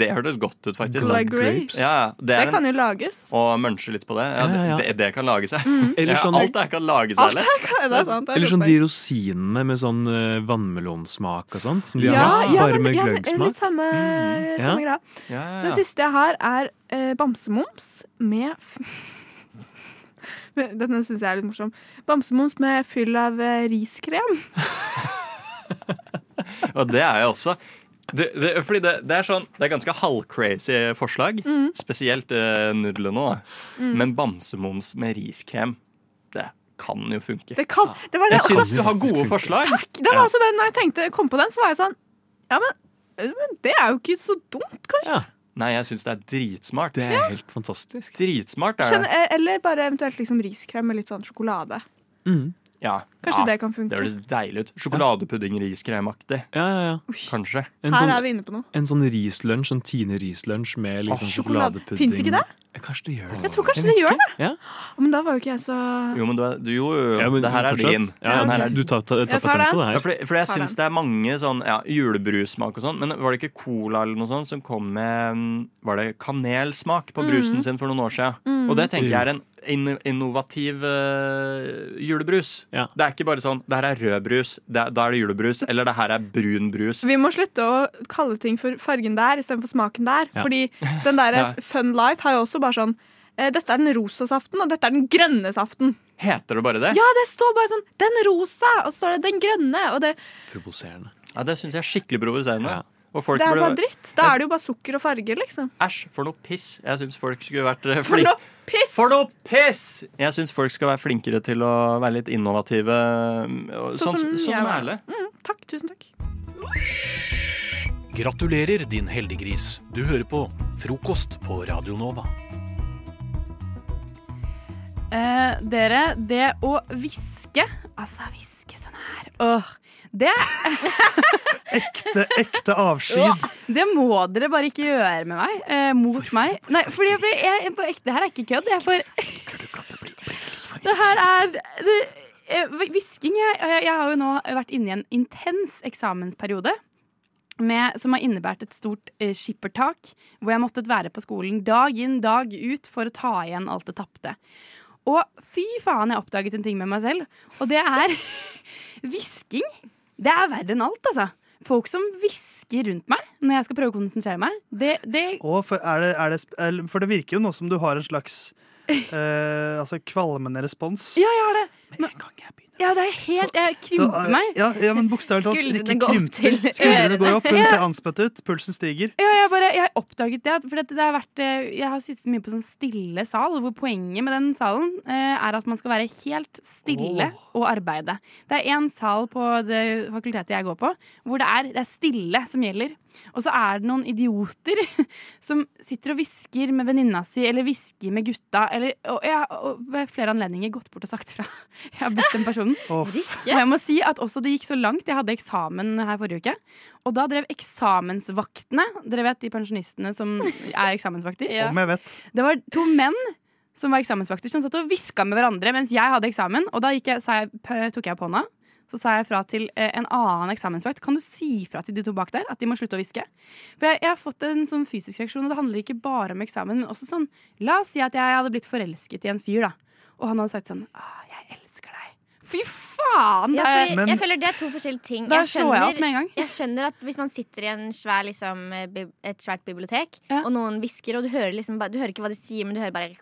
[SPEAKER 6] Det hørtes godt ut, faktisk.
[SPEAKER 8] Gløgg grapes.
[SPEAKER 6] Ja, det
[SPEAKER 8] Det
[SPEAKER 6] er
[SPEAKER 8] kan jo lages.
[SPEAKER 6] å munche litt på det. Ja,
[SPEAKER 7] Ja, ja, ja.
[SPEAKER 6] Det, det kan lages.
[SPEAKER 7] Eller
[SPEAKER 6] Ja,
[SPEAKER 7] sånn,
[SPEAKER 6] alt det kan
[SPEAKER 8] lages,
[SPEAKER 6] eller?
[SPEAKER 8] det er sant. det er
[SPEAKER 7] eller sånn de rosinene med sånn uh, vannmelonsmak og sånt. Som de
[SPEAKER 8] ja,
[SPEAKER 7] har
[SPEAKER 8] ja,
[SPEAKER 7] bare med
[SPEAKER 8] ja,
[SPEAKER 7] gløggsmak.
[SPEAKER 8] litt samme,
[SPEAKER 7] Mm, ja.
[SPEAKER 8] samme greia.
[SPEAKER 6] Ja, ja,
[SPEAKER 8] Den
[SPEAKER 6] ja.
[SPEAKER 8] siste jeg har, er uh, bamsemums med [LAUGHS] [LAUGHS] Denne syns jeg er litt morsom. Bamsemums med fyll av eh, riskrem. [LAUGHS]
[SPEAKER 6] Og det er jo også Du, det, fordi det, det er sånn Det er ganske halvcrazy forslag.
[SPEAKER 8] Mm.
[SPEAKER 6] Spesielt uh, nudlene. da. Men bamsemums med riskrem, det kan jo funke.
[SPEAKER 8] Det, kan, det var det
[SPEAKER 6] Jeg syns du har gode forslag.
[SPEAKER 8] Takk! Det var også den, når jeg tenkte, kom på den, så var jeg sånn Ja, men, men det er jo ikke så dumt, kanskje.
[SPEAKER 7] Ja,
[SPEAKER 6] Nei, jeg syns det er dritsmart.
[SPEAKER 7] det er helt fantastisk.
[SPEAKER 6] Dritsmart er det.
[SPEAKER 8] eh, eller bare eventuelt liksom riskrem med litt sånn sjokolade.
[SPEAKER 7] Mm.
[SPEAKER 6] Ja.
[SPEAKER 8] Kanskje
[SPEAKER 6] ja,
[SPEAKER 8] det kan
[SPEAKER 6] det
[SPEAKER 8] funke.
[SPEAKER 6] høres deilig ut. Sjokoladepudding-riskremaktig.
[SPEAKER 7] Ja, ja, ja.
[SPEAKER 6] Kanskje.
[SPEAKER 7] En
[SPEAKER 8] Her
[SPEAKER 7] sånn,
[SPEAKER 8] er vi inne på noe.
[SPEAKER 7] en sånn rislunsj, sånn Tine rislunsj med liksom
[SPEAKER 8] Åh, sjokolade.
[SPEAKER 7] sjokoladepudding.
[SPEAKER 8] Fins ikke det?
[SPEAKER 7] Kanskje det gjør det.
[SPEAKER 8] Jeg tror kanskje det gjør
[SPEAKER 7] det. Ja.
[SPEAKER 8] Men da var jo ikke jeg så
[SPEAKER 6] Jo, men du, er- du, jo, jo,
[SPEAKER 7] Ja, men
[SPEAKER 6] det her er
[SPEAKER 7] fortsatt.
[SPEAKER 6] din.
[SPEAKER 7] Ja,
[SPEAKER 6] Den her er
[SPEAKER 7] Du tar, tar, tar
[SPEAKER 8] Jeg tar
[SPEAKER 7] patent på
[SPEAKER 8] den.
[SPEAKER 7] det
[SPEAKER 6] Ja,
[SPEAKER 7] her.
[SPEAKER 6] fordi, for jeg
[SPEAKER 8] Tar
[SPEAKER 6] syns
[SPEAKER 8] den.
[SPEAKER 6] det er mange sånn ja, julebrussmak og sånn, men var det ikke cola eller noe sånt som kom med mm, Var det kanelsmak på brusen
[SPEAKER 8] Mm.
[SPEAKER 6] sin for noen år siden? Og det tenker jeg er en in innovativ eh, julebrus.
[SPEAKER 7] Ja.
[SPEAKER 6] Det er ikke bare sånn det her er rød brus, det er, da er det julebrus, eller det her er brun brus.
[SPEAKER 8] Vi må slutte å kalle ting for fargen der istedenfor smaken der.
[SPEAKER 7] Ja.
[SPEAKER 8] Fordi den der [LAUGHS]
[SPEAKER 6] Ja.
[SPEAKER 8] Fun Light har jo også bare sånn eh, Dette er den rosa saften, og dette er den grønne saften.
[SPEAKER 6] Heter det bare det?
[SPEAKER 8] Ja, det står bare sånn 'den rosa', og så står det 'den grønne'. Og det,
[SPEAKER 7] Provoserende.
[SPEAKER 6] Ja, det syns jeg er skikkelig provoserende.
[SPEAKER 7] Ja.
[SPEAKER 6] Og folk
[SPEAKER 8] det er bare
[SPEAKER 6] ble...
[SPEAKER 8] dritt. Da er det jo bare sukker og farger, liksom.
[SPEAKER 6] Æsj, for noe piss. Jeg syns folk skulle vært eh,
[SPEAKER 8] For noe piss!
[SPEAKER 6] For noe piss! Jeg syns folk skal være flinkere til å være litt innovative. Så,
[SPEAKER 8] Sånn
[SPEAKER 6] Sånn
[SPEAKER 8] som
[SPEAKER 6] sånn
[SPEAKER 8] jeg
[SPEAKER 6] som. Erle.
[SPEAKER 8] Mm, takk, tusen takk.
[SPEAKER 11] Gratulerer, din heldiggris. Du hører på Frokost på Radio Nova.
[SPEAKER 12] Eh, dere, det å hviske Altså hviske sånn her Åh, det, [LAUGHS]
[SPEAKER 13] Ekte, ekte avsky.
[SPEAKER 12] det må dere bare ikke gjøre med meg. Eh, mot meg. Nei, fordi jeg, jeg, jeg, på ekte, det her er ikke kødd. Jeg får Det her er det, eh, Hvisking jeg, jeg, har jo nå vært inne i en intens eksamensperiode. Med, som har innebært et stort eh, skippertak, hvor jeg måtte være på skolen dag inn, dag ut for å ta igjen alt det tapte. Og fy faen, jeg oppdaget en ting med meg selv, og det er [LAUGHS] hvisking. Det er verre enn alt, altså. Folk som hvisker rundt meg når jeg skal prøve å konsentrere meg. Det, det
[SPEAKER 13] Og for, er det, er det, for det virker jo nå som du har en slags eh, altså kvalmende respons.
[SPEAKER 12] Ja, jeg har det. Ja, det er helt Jeg krymper
[SPEAKER 13] eh,
[SPEAKER 12] meg.
[SPEAKER 13] ja, ja, men bokstavelig talt.
[SPEAKER 12] Opp
[SPEAKER 13] krymper.
[SPEAKER 12] til
[SPEAKER 13] Skuldrene går opp, hun [LAUGHS] ser anspent ut, pulsen stiger.
[SPEAKER 12] Ja, jeg, bare, jeg har oppdaget det. For det har vært, eh, jeg har sittet mye på sånn stille sal, hvor poenget med den salen eh, er at man skal være helt stille og arbeide. Det er én sal på det fakultetet jeg går på, hvor det er, det er stille som gjelder. Og så er det noen idioter [LAUGHS] som sitter og hvisker med venninna si, eller hvisker med gutta. Eller, og jeg har ved flere anledninger gått bort og sagt fra. [LAUGHS] Jeg har blitt den personen.
[SPEAKER 13] Oh.
[SPEAKER 12] Og jeg må si at også det gikk så langt. Jeg hadde eksamen her forrige uke. Og da drev eksamensvaktene Dere vet de pensjonistene som er eksamensvakter?
[SPEAKER 13] Om jeg vet.
[SPEAKER 12] Det var to menn som var eksamensvakter, som satt og hviska med hverandre mens jeg hadde eksamen. Og da gikk jeg, sa jeg, tok jeg opp hånda. Så sa jeg fra til eh, en annen eksamensvakt Kan du si fra til de to bak der at de må slutte å hviske. For jeg, jeg har fått en sånn fysisk reaksjon, og det handler ikke bare om eksamen. Men også sånn, La oss si at jeg hadde blitt forelsket i en fyr, da. Og han hadde sagt sånn ah, 'Jeg elsker deg'. Fy faen!
[SPEAKER 14] Ja,
[SPEAKER 12] det-
[SPEAKER 14] fordi jeg føler det er to forskjellige ting.
[SPEAKER 12] Da
[SPEAKER 14] Jeg
[SPEAKER 12] slår jeg opp med en gang.
[SPEAKER 14] jeg skjønner at hvis man sitter i en svær, liksom, eh, et svært bibliotek, og noen hvisker, og du hører, liksom, du hører ikke hva de sier, men du hører bare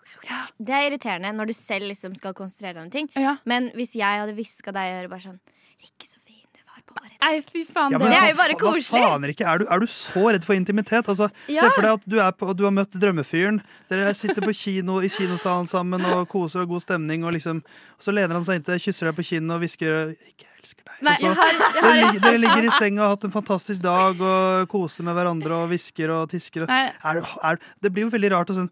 [SPEAKER 14] Det er irriterende når du selv liksom skal konsentrere deg om ting. Men hvis jeg hadde hviska deg i øret bare sånn
[SPEAKER 12] Nei, fy faen.
[SPEAKER 13] Ja, men
[SPEAKER 12] det er jo bare
[SPEAKER 13] koselig. hva faen, Rikke? Er du, er du så redd for intimitet? Altså,
[SPEAKER 12] Ja.
[SPEAKER 13] Se for deg at du, er på, du har møtt drømmefyren. Dere sitter på kino i kinosalen sammen og koser og god stemning. Og, liksom, og så lener han seg inntil, kysser deg på kinnet og hvisker Rikke, jeg elsker deg.
[SPEAKER 12] Nei,
[SPEAKER 13] Og så-
[SPEAKER 12] jeg har- jeg har
[SPEAKER 13] dere, ligger- dere ligger i senga og har hatt en fantastisk dag og koser med hverandre og hvisker og tisker. Og, er, er, det blir jo veldig rart å sånn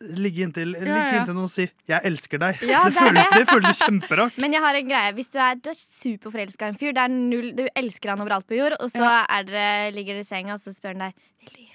[SPEAKER 13] ligge inntil, ligge
[SPEAKER 14] ja.
[SPEAKER 13] inntil noen og si 'jeg elsker deg'.
[SPEAKER 14] Ja, [LAUGHS]
[SPEAKER 13] det,
[SPEAKER 14] det
[SPEAKER 13] føles,
[SPEAKER 14] det.
[SPEAKER 13] føles kjemperart.
[SPEAKER 14] Men jeg har en greie. Hvis du er, du er superforelska i en fyr, null, du elsker han overalt på jord, og så er dere, ligger dere i senga, og så spør han deg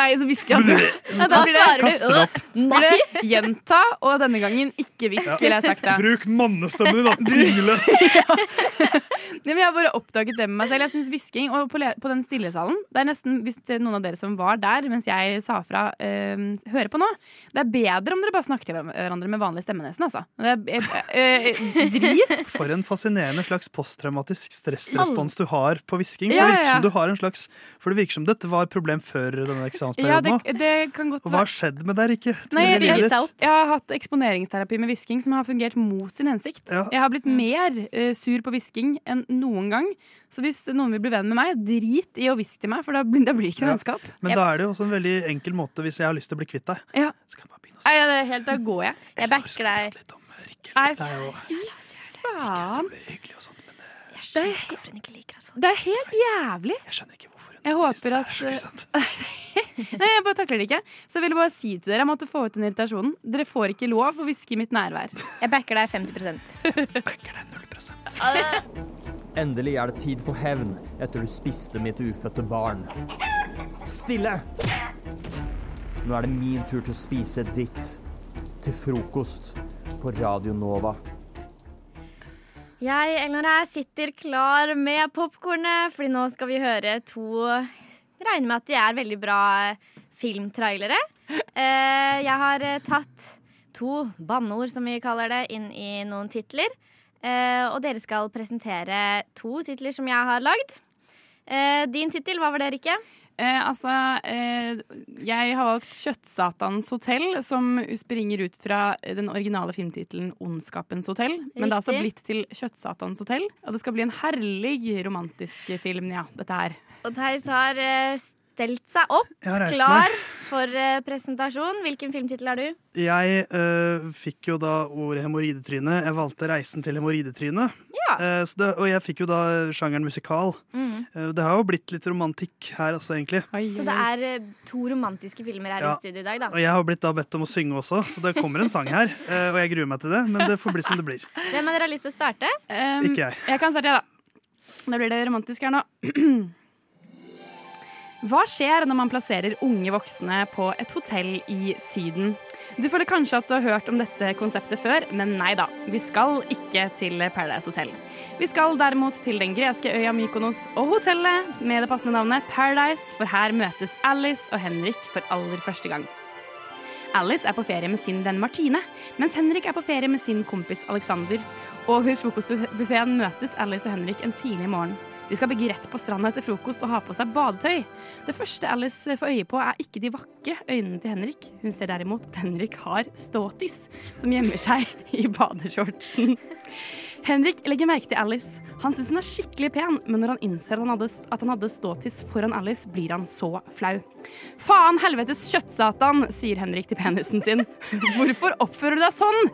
[SPEAKER 12] Nei, så hvisker jeg. Nei, da blir det-?
[SPEAKER 14] Kaster opp.
[SPEAKER 12] Blir det gjenta, og denne gangen ikke hvisk, ville jeg sagt. det
[SPEAKER 13] Bruk mannestemmen, din, da! Pingle! [LAUGHS]
[SPEAKER 12] Nei, men jeg har bare oppdaget det med meg selv. Jeg synes hvisking, og på, le- på den stillesalen Det er nesten, Hvis det er noen av dere som var der mens jeg sa fra, eh, hører på nå Det er bedre om dere bare snakker til hverandre med vanlig stemme, nesten. Altså. Det er eh, eh, drit.
[SPEAKER 13] For en fascinerende slags posttraumatisk stressrespons du har på hvisking.
[SPEAKER 12] Ja,
[SPEAKER 13] det virker
[SPEAKER 12] ja, ja.
[SPEAKER 13] som du har en slags For det virker som dette var et problem før denne
[SPEAKER 12] Ja,
[SPEAKER 13] eksamensperioden.
[SPEAKER 12] det,
[SPEAKER 13] nå.
[SPEAKER 12] det kan godt
[SPEAKER 13] Og hva har skjedd med deg, Rikke?
[SPEAKER 12] Nei, jeg, jeg, jeg har hatt eksponeringsterapi med hvisking som har fungert mot sin hensikt.
[SPEAKER 13] Ja.
[SPEAKER 12] Jeg har blitt mer uh, sur på hvisking enn noen gang. Så hvis noen vil bli venn med meg, drit i å hviske til meg, for da, blir- da blir det ikke noe
[SPEAKER 13] Ja.
[SPEAKER 12] vennskap.
[SPEAKER 13] Men da er det jo også en veldig enkel måte hvis jeg har lyst til å bli kvitt deg.
[SPEAKER 12] Ja. Nei, ja, det er helt, da går jeg.
[SPEAKER 14] Jeg backer deg.
[SPEAKER 12] Nei,
[SPEAKER 13] Det er jo
[SPEAKER 12] faen.
[SPEAKER 14] Jeg skjønner ikke hvorfor hun ikke liker at folk
[SPEAKER 12] Det er helt jævlig.
[SPEAKER 13] Jeg skjønner ikke hvorfor
[SPEAKER 12] Jeg håper at [LAUGHS] [LAUGHS] Nei, jeg bare takler det ikke. Så jeg ville bare si til dere jeg måtte få ut den irritasjonen. Dere får ikke lov å hviske i mitt nærvær.
[SPEAKER 14] Jeg backer deg 50 Backer deg 0
[SPEAKER 15] Endelig er det tid for hevn etter du spiste mitt ufødte barn. Stille! Nå er det min tur til å spise ditt. Til frokost på Radio Nova.
[SPEAKER 14] Jeg, Elinor her, sitter klar med popkornet, fordi nå skal vi høre to Regner med at de er veldig bra filmtrailere. Eh, jeg har eh, tatt to banneord, som vi kaller det, inn i noen titler. Eh, og dere skal presentere to titler som jeg har lagd. Eh, din tittel, hva var det, Rikke?
[SPEAKER 12] Eh, altså, eh, jeg har valgt 'Kjøttsatans hotell', som springer ut fra den originale filmtittelen 'Ondskapens hotell'. Men det har altså blitt til 'Kjøttsatans hotell'. Og det skal bli en herlig romantisk film, ja, dette her.
[SPEAKER 14] Og Theis har eh, stelt seg opp, klar for eh, presentasjon. Hvilken filmtittel har du?
[SPEAKER 13] Jeg uh, fikk jo da ordet hemoroidetryne. Jeg valgte 'Reisen til hemoroidetrynet'. Ja. Uh, det- og jeg fikk jo da sjangeren musikal.
[SPEAKER 14] Mm.
[SPEAKER 13] Uh, det har jo blitt litt romantikk her også, egentlig.
[SPEAKER 14] Så det er to romantiske filmer her
[SPEAKER 13] Ja.
[SPEAKER 14] i studio i dag, da.
[SPEAKER 13] Og jeg har blitt da bedt om å synge også, så det kommer en sang her. eh, og jeg gruer meg til det, men det får bli som det blir.
[SPEAKER 14] Hvem av dere har lyst til å starte?
[SPEAKER 12] Um,
[SPEAKER 13] Ikke jeg.
[SPEAKER 12] Jeg kan starte, jeg, da. Da blir det romantisk her nå. [CLEARS THROAT] Hva skjer når man plasserer unge voksne på et hotell i Syden? Du føler kanskje at du har hørt om dette konseptet før, men nei da. Vi skal ikke til Paradise Hotel. Vi skal derimot til den greske øya Mykonos og hotellet med det passende navnet Paradise, for her møtes Alice og Henrik for aller første gang. Alice er på ferie med sin venn Martine, mens Henrik er på ferie med sin kompis Alexander. Og ved frokostbuffeen møtes Alice og Henrik en tidlig morgen. De skal begge rett på stranda etter frokost og ha på seg badetøy. Det første Alice får øye på, er ikke de vakre øynene til Henrik. Hun ser derimot at Henrik har ståtis, som gjemmer seg [LAUGHS] i badeshortsen. Henrik legger merke til Alice. Han syns hun er skikkelig pen, men når han innser at han hadde, at han hadde ståtis foran Alice, blir han så flau. Faen helvetes kjøttsatan, sier Henrik til penisen sin. Hvorfor oppfører du deg sånn?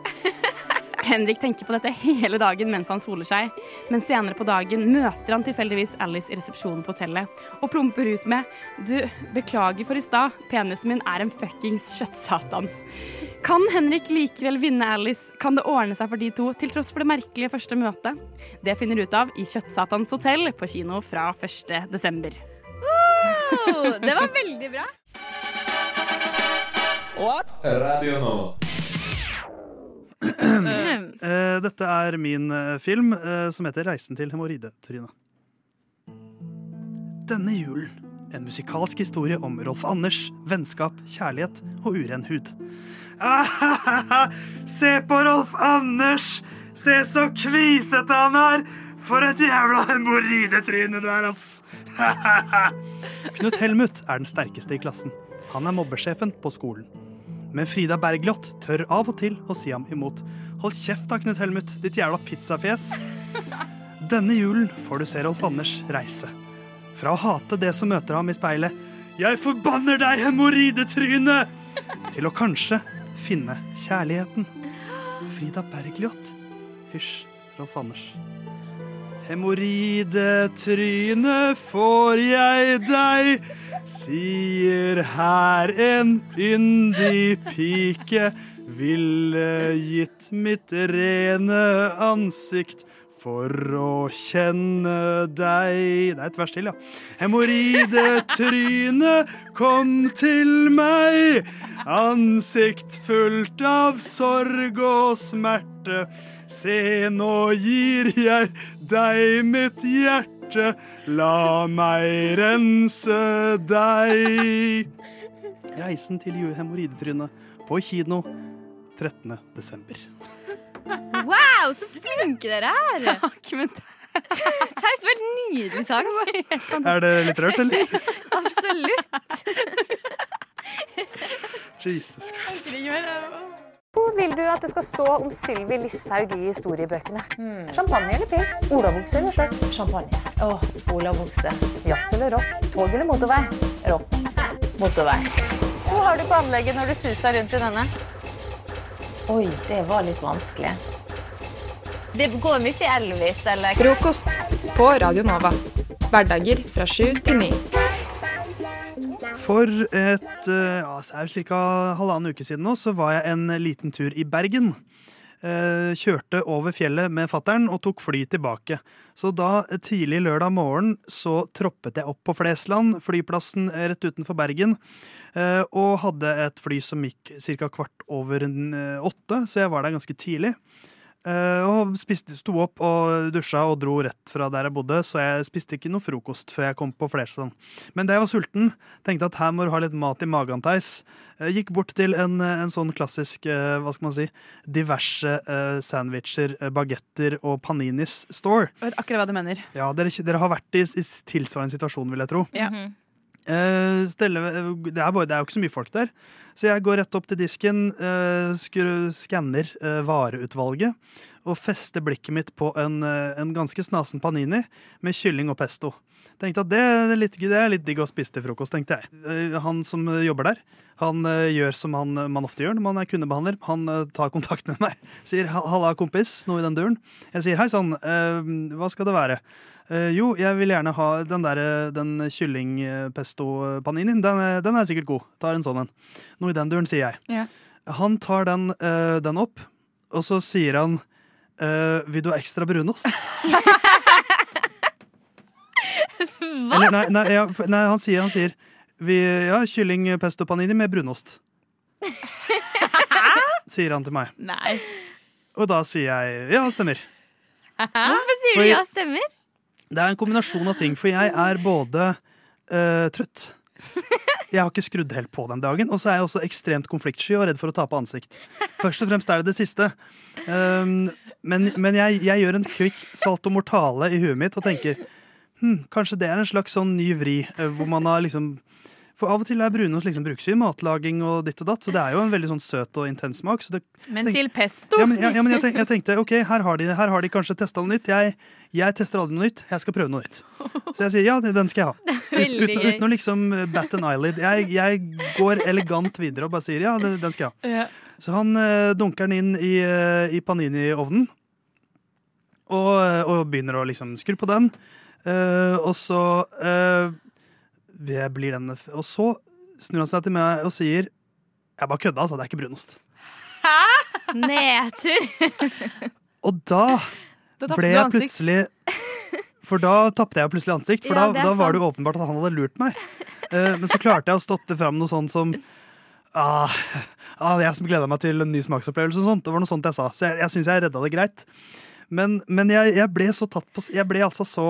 [SPEAKER 12] Henrik tenker på dette hele dagen mens han soler seg, men senere på dagen møter han tilfeldigvis Alice i resepsjonen på hotellet og plumper ut med Du, beklager for i stad, penisen min er en fuckings kjøttsatan. Kan Henrik likevel vinne Alice? Kan det ordne seg for de to, til tross for det merkelige første møtet? Det finner du ut av i Kjøttsatans hotell på kino fra 1. desember.
[SPEAKER 14] Oh, det var veldig bra. What?
[SPEAKER 1] Radio Nova.
[SPEAKER 13] Eh, dette er min eh, film eh, som heter 'Reisen til hemoroidetrynet'. Denne julen en musikalsk historie om Rolf Anders, vennskap, kjærlighet og uren hud. [LAUGHS] Se på Rolf Anders! Se så kvisete han er! For et jævla hemoroidetryne du er, ass! [LAUGHS] Knut Helmut er den sterkeste i klassen. Han er mobbesjefen på skolen. Men Frida Bergljot tør av og til å si ham imot. Hold kjeft da, Knut Helmut, ditt jævla pizzafjes. [LAUGHS] Denne julen får du se Rolf Anders reise. Fra å hate det som møter ham i speilet, 'Jeg forbanner deg, hemoroidetryne!' [LAUGHS] til å kanskje finne kjærligheten. Frida Bergljot. Hysj, Rolf Anders. Hemoroidetryne får jeg deg, sier her en yndig pike. Ville gitt mitt rene ansikt for å kjenne deg Det er et vers til, ja. Hemoroidetryne, kom til meg. Ansikt fullt av sorg og smerte. Se, nå gir jeg deg mitt hjerte. La meg rense deg. Reisen til hemoroidetrynet på kino 13. desember.
[SPEAKER 14] Wow, så flinke dere er!
[SPEAKER 12] Takk, men [LAUGHS]
[SPEAKER 14] Theis, det var en nydelig sang.
[SPEAKER 13] Er det litt rørt, eller?
[SPEAKER 14] Absolutt.
[SPEAKER 13] Jesus Christ.
[SPEAKER 16] Hvor vil du at det skal stå om Sylvi Listhaug i historiebøkene? Champagne eller pils? Olabukse eller skjørt? Champagne. Åh, olabukse. Jazz eller rock? Tog eller motorvei? Rock. [LAUGHS] Motorvei. Hvor har du på anlegget når du suser rundt i denne? Oi, det var litt vanskelig.
[SPEAKER 14] Det går mye Elvis, eller?
[SPEAKER 8] Frokost på Radio Nova. Hverdager fra sju til ni.
[SPEAKER 13] For et eh, ja, ca. halvannen uke siden nå, så var jeg en liten tur i Bergen. Eh, kjørte over fjellet med fattern og tok fly tilbake. Så da eh, tidlig lørdag morgen så troppet jeg opp på Flesland, flyplassen rett utenfor Bergen. Og hadde et fly som gikk ca. kvart over åtte, så jeg var der ganske tidlig. Eh, og spiste, sto opp og dusja og dro rett fra der jeg bodde, så jeg spiste ikke noe frokost før jeg kom på Flesland. Men da jeg var sulten, tenkte at her må du ha litt mat i magen, Theis. Jeg gikk bort til en, en sånn klassisk, eh, hva skal man si, diverse eh, sandwicher, eh, bagetter og paninis store.
[SPEAKER 12] Jeg vet akkurat hva du mener.
[SPEAKER 13] Ja, dere, dere har vært i, i tilsvarende situasjon, vil jeg tro.
[SPEAKER 12] Ja.
[SPEAKER 13] Eh, stelle, det, er bare, det er jo ikke så mye folk der. Så jeg går rett opp til disken, uh, skanner uh, vareutvalget og fester blikket mitt på en, eh, en ganske snasen panini med kylling og pesto. Tenkte at det er litt, det er litt digg å spise til frokost, tenkte jeg. Eh, Han som jobber der, han eh, gjør som han, man ofte gjør når man er kundebehandler. Han eh, tar kontakt med meg, [LAUGHS] sier 'halla, kompis', noe i den duren. Jeg sier 'hei sann, eh, hva skal det være'? Eh, jo, jeg vil gjerne ha den der, eh, den kyllingpesto-paninien. Den, den er sikkert god. Tar en sånn en. Noe i den duren, sier jeg.
[SPEAKER 12] Ja.
[SPEAKER 13] Han tar den, eh, den opp, og så sier han eh, 'vil du ha ekstra brunost'? [LAUGHS] Eller nei, nei, ja, nei han sier, han sier vi, ja, kylling pesto panini med brunost. [LAUGHS] sier han til meg.
[SPEAKER 12] Nei.
[SPEAKER 13] Og da sier jeg ja, stemmer.
[SPEAKER 14] Hvorfor sier du ja stemmer?
[SPEAKER 13] Det er en kombinasjon av ting, for jeg er både uh, trøtt Jeg har ikke skrudd helt på den dagen, og så er jeg også ekstremt konfliktsky og redd for å tape ansikt. Først og fremst er det det siste. Um, men men jeg, jeg gjør en kvikk salto mortale i huet mitt og tenker hm, kanskje det er en slags sånn ny vri, eh, hvor man har liksom For av og til er brunost liksom brukes i matlaging og ditt og datt, så det er jo en veldig sånn søt og intens smak. Så det,
[SPEAKER 12] Men
[SPEAKER 13] tenk-
[SPEAKER 12] til pesto?
[SPEAKER 13] Ja, men, ja, ja, men jeg, tenk, jeg tenkte ok, her har de, her har de kanskje testa noe nytt. Jeg, jeg tester aldri noe nytt, jeg skal prøve noe nytt. Så jeg sier ja, den skal jeg ha. [LAUGHS] Ut, uten, uten å liksom bat an eyelid. Jeg, jeg går elegant videre og bare sier ja, den, den skal jeg ha. Så han øh, dunker den inn i, øh, i panini-ovnen. Og, og begynner å liksom skru på den. Eh, og så uh, blir den Og så snur han seg til meg og sier Jeg bare kødda, altså. Det er ikke brunost. Hæ?
[SPEAKER 14] Nedtur. [LAUGHS]
[SPEAKER 13] Og da ble jeg plutselig For da tapte jeg plutselig ansikt, for
[SPEAKER 14] Ja,
[SPEAKER 13] da, da var det jo åpenbart at han hadde lurt meg. Uh, men så klarte jeg å stotte fram noe sånt som ah, ah, Jeg som gleda meg til en ny smaksopplevelse og sånt. Det var noe sånt jeg sa. Så jeg, jeg syns jeg redda det greit. Men, men jeg, jeg ble så tatt på Jeg ble altså så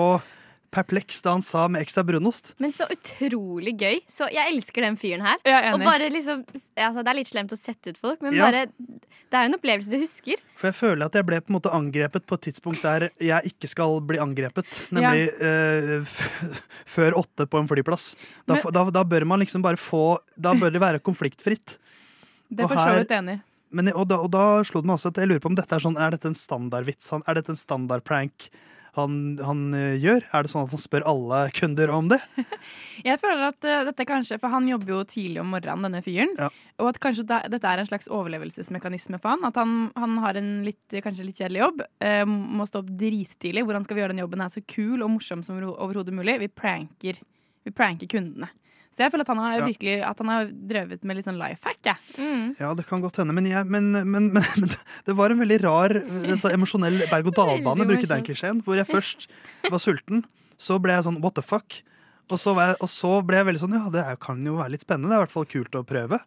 [SPEAKER 13] perpleks da han sa med ekstra brunost.
[SPEAKER 14] Men så utrolig gøy. Så jeg elsker den fyren her.
[SPEAKER 3] Ja, enig.
[SPEAKER 14] og bare liksom altså, Det er litt slemt å sette ut folk, men
[SPEAKER 13] Ja.
[SPEAKER 14] bare Det er jo en opplevelse du husker.
[SPEAKER 13] For jeg føler at jeg ble på en måte angrepet på et tidspunkt der jeg ikke skal bli angrepet. Nemlig eh, f [LAUGHS] før åtte på en flyplass. Da,
[SPEAKER 3] Men-
[SPEAKER 13] da, da bør man liksom bare få Da bør det være konfliktfritt.
[SPEAKER 3] Det er for så vidt enig.
[SPEAKER 13] Men, og, da, og da slo det meg også at jeg lurer på om dette er sånn Er dette en standardvits? Er dette en standardprank han, han eh, gjør? Er det sånn at han spør alle kunder om det? [LAUGHS]
[SPEAKER 3] Jeg føler at uh, dette kanskje, for Han jobber jo tidlig om morgenen, denne fyren. Og at kanskje da, dette er en slags overlevelsesmekanisme for han. At han, han har en litt, kanskje litt kjedelig jobb. Uh, må stå opp drittidlig. Hvordan skal vi gjøre den jobben her så kul og morsom som overhodet mulig? Vi pranker, vi pranker kundene. Så jeg føler at han har
[SPEAKER 13] Ja.
[SPEAKER 3] virkelig At han har drevet med litt sånn life hack. jeg.
[SPEAKER 13] Ja, det kan godt hende. Men, jeg, men, men, men, [LAUGHS] men det var en veldig rar eh, så emosjonell berg-og-dal-bane, bruke den klisjeen. Hvor jeg først var sulten, så ble jeg sånn what the fuck? Og så, var jeg, og så ble jeg veldig sånn ja, det er- kan jo være litt spennende. Det er i hvert fall kult å prøve.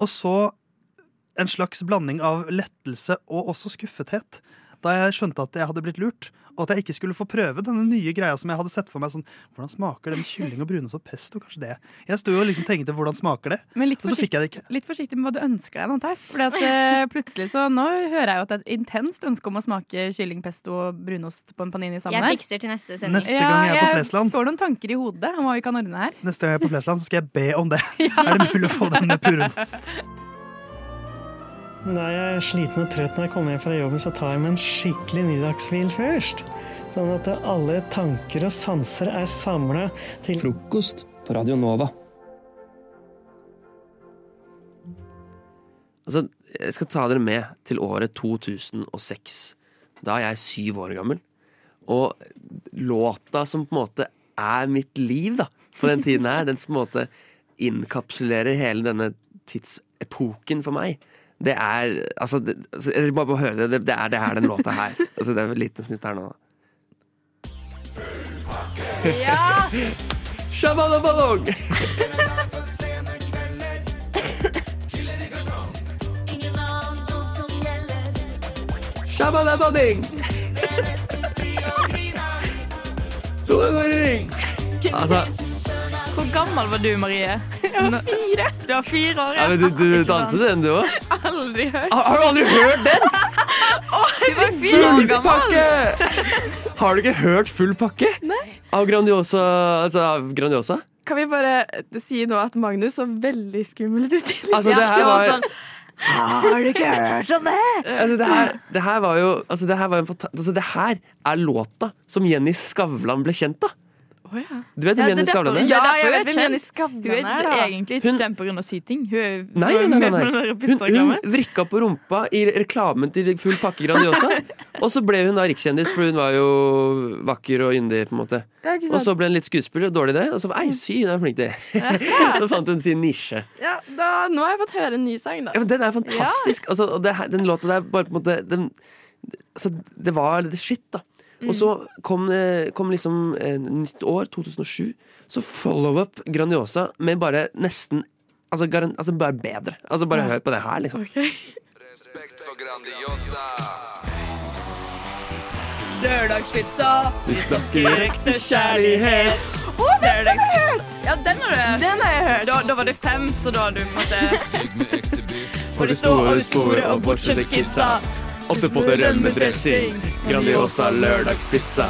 [SPEAKER 13] Og så en slags blanding av lettelse og også skuffethet. Da jeg skjønte at jeg hadde blitt lurt, og at jeg ikke skulle få prøve denne nye greia som jeg hadde sett for meg. sånn, Hvordan smaker det med kylling og brunost og pesto? Kanskje det? Jeg sto jo og liksom tenkte hvordan smaker det?
[SPEAKER 3] Men
[SPEAKER 13] og så fikk jeg det ikke.
[SPEAKER 3] Litt forsiktig med hva du ønsker deg nå, Theis. At eh, [LAUGHS] plutselig så Nå hører jeg jo at det er et intenst ønske om å smake kylling, pesto og brunost på en panini sammen.
[SPEAKER 14] Jeg fikser til neste sending.
[SPEAKER 13] Neste gang jeg er på Flesland.
[SPEAKER 3] Ja, får noen tanker i hodet om hva vi kan ordne her.
[SPEAKER 13] Neste gang jeg er på Flesland, så skal jeg be om det. [LAUGHS] Er det mulig å få den med purunost?
[SPEAKER 17] Da jeg er sliten og trøtt når jeg kommer hjem fra jobben, så tar jeg meg en skikkelig middagshvil først. Sånn at alle tanker og sanser er samla til
[SPEAKER 18] Frokost på Radio Nova.
[SPEAKER 19] Altså, jeg skal ta dere med til året 2006. Da er jeg syv år gammel. Og låta som på en måte er mitt liv, da, på den tiden her, den som på en måte innkapsulerer hele denne tidsepoken for meg, det er Altså, det, altså bare høre det. Det, er, det her den låta her. [LAUGHS] Altså, det er et lite snitt her nå.
[SPEAKER 5] Ja!
[SPEAKER 19] Shabadabadong! Shabadabading! Sola går i ring! Altså,
[SPEAKER 3] gammel var du, Marie? Jeg var fire. Du var fire år,
[SPEAKER 19] ja, men du, du danset den, du òg?
[SPEAKER 3] Aldri hørt.
[SPEAKER 19] Har, har du aldri hørt den?
[SPEAKER 3] Du var fire år
[SPEAKER 19] Full
[SPEAKER 3] gammel.
[SPEAKER 19] pakke! Har du ikke hørt Full pakke?
[SPEAKER 3] Nei.
[SPEAKER 19] Av Grandiosa? Altså, av Grandiosa?
[SPEAKER 8] Kan vi bare si nå at Magnus så veldig skummel ut? i
[SPEAKER 19] Altså, det her var
[SPEAKER 8] sånn, Har du ikke hørt om det?
[SPEAKER 19] Altså, det, her, det her var jo altså, det, her var en fanta- altså, det her er låta som Jenny Skavlan ble kjent av. Du vet hvem Jenny Skavlan er?
[SPEAKER 8] Ja, jeg vet
[SPEAKER 3] er
[SPEAKER 8] hvem. Jenny Skavlan
[SPEAKER 3] Hun er
[SPEAKER 8] er,
[SPEAKER 3] ikke egentlig ikke
[SPEAKER 19] Hun-
[SPEAKER 3] kjent pga. syting. Hun er
[SPEAKER 19] Nei, nei, nei, nei. Hun, hun vrikka på rumpa i reklamen til Full pakke Grandiosa. [LAUGHS] Og så ble hun da rikskjendis, for hun var jo vakker og yndig. på en måte
[SPEAKER 8] Ja?
[SPEAKER 19] Og så ble hun litt skuespiller, dårlig det. Og så ei, sy, hun er flink til [LAUGHS] Så fant hun sin nisje.
[SPEAKER 8] Ja, da, nå har jeg fått høre en ny sang, da.
[SPEAKER 19] Ja, men Den er fantastisk. Altså, og det, den låta der bare på en måte den, altså, Det var litt shit, da. Og så kom, eh, kom liksom eh, nytt år, 2007. Så follow-up Grandiosa med bare nesten Altså, garan, altså bare bedre. Altså Bare
[SPEAKER 5] Ja.
[SPEAKER 19] hør på det her, liksom.
[SPEAKER 3] Lørdagspizza.
[SPEAKER 19] Vi snakker
[SPEAKER 3] ekte kjærlighet.
[SPEAKER 8] Å, den har jeg hørt!
[SPEAKER 3] Ja, den har du.
[SPEAKER 8] Den har jeg hørt.
[SPEAKER 3] Da, da var det fem, så da du måtte
[SPEAKER 19] For det store, store og bortskjemte pizza. Åtte potter rømmedressing. Grandiosa lørdagspizza.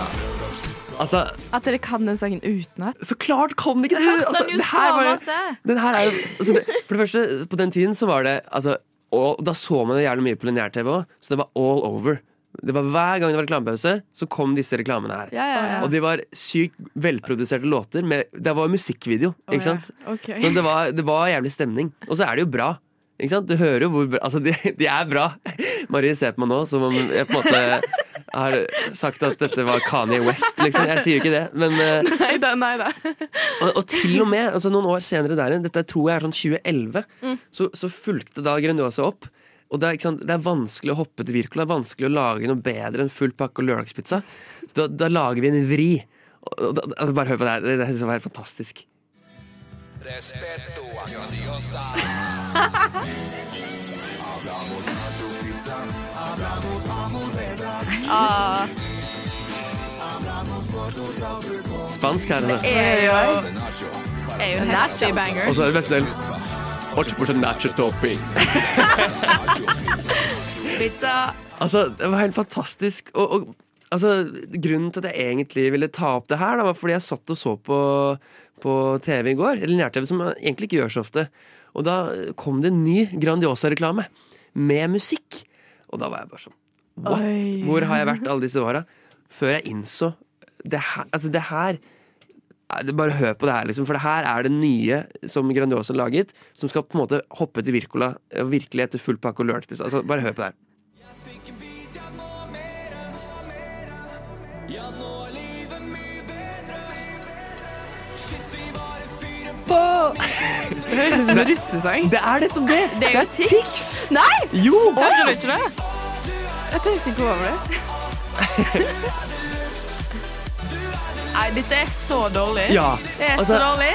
[SPEAKER 19] Altså,
[SPEAKER 20] At dere kan den sangen utenat?
[SPEAKER 19] Så klart kan ikke du! [LAUGHS] Altså,
[SPEAKER 20] den
[SPEAKER 19] det her var- Den her er jo altså det, For det første, på den tiden så var det altså, Og da så man det jævlig mye på lineær-TV òg, så det var all over. Det var Hver gang det var reklamepause, så kom disse reklamene her.
[SPEAKER 20] Ja, ja, ja.
[SPEAKER 19] Og de var sykt velproduserte låter. Med, det var musikkvideo, ikke
[SPEAKER 20] ja.
[SPEAKER 19] sant?
[SPEAKER 20] okay.
[SPEAKER 19] Så det var, det var jævlig stemning. Og så er det jo bra. Ikke sant? Du hører jo hvor bra Altså, de, de er bra. Marie ser på meg nå som om jeg på en måte har sagt at dette var Kanye West, liksom. Jeg sier jo ikke det, men eh,
[SPEAKER 20] Nei da, nei da.
[SPEAKER 19] og, og til og med altså noen år senere der igjen, dette tror jeg er sånn 2011,
[SPEAKER 20] Mm.
[SPEAKER 19] så, så fulgte da Grandiosa opp. Og det er, ikke sant, det er vanskelig å hoppe til Wirkola, det vanskelig å lage noe bedre enn full pakke og lørdagspizza. Så da, da lager vi en vri. Og, og, da- altså bare hør på det her. Det, det jeg var helt fantastisk. [LAUGHS]
[SPEAKER 20] Ah,
[SPEAKER 19] Spansk her.
[SPEAKER 20] det er jo er jo en nachi-banger
[SPEAKER 19] Og så er det beste del. 8 nacho topping. [LAUGHS]
[SPEAKER 20] Pizza.
[SPEAKER 19] Altså, det var helt fantastisk. Og, og altså, grunnen til at jeg egentlig ville ta opp det her, da, var fordi jeg satt og så på, på TV i går. Eller nær-TV, som jeg egentlig ikke gjør så ofte. Og da kom det en ny Grandiosa-reklame med musikk. Og da var jeg bare sånn What?
[SPEAKER 20] Oi.
[SPEAKER 19] Hvor har jeg vært alle disse åra? Før jeg innså det her, altså det her Bare hør på det her, liksom. For det her er det nye som Grandiosa har laget, som skal på en måte hoppe til Virkola virkelig etter full pakke og lørdagspizza. Altså, bare hør på det her.
[SPEAKER 20] Det høres ut som en russesang.
[SPEAKER 19] Det er nettopp det!
[SPEAKER 20] Det er er Tix. Nei!
[SPEAKER 19] Jo!
[SPEAKER 20] Hører du ikke det? Jeg tenkte ikke over det. [LAUGHS] Nei, dette er så dårlig.
[SPEAKER 19] Ja,
[SPEAKER 20] Det er
[SPEAKER 19] altså-
[SPEAKER 20] så dårlig.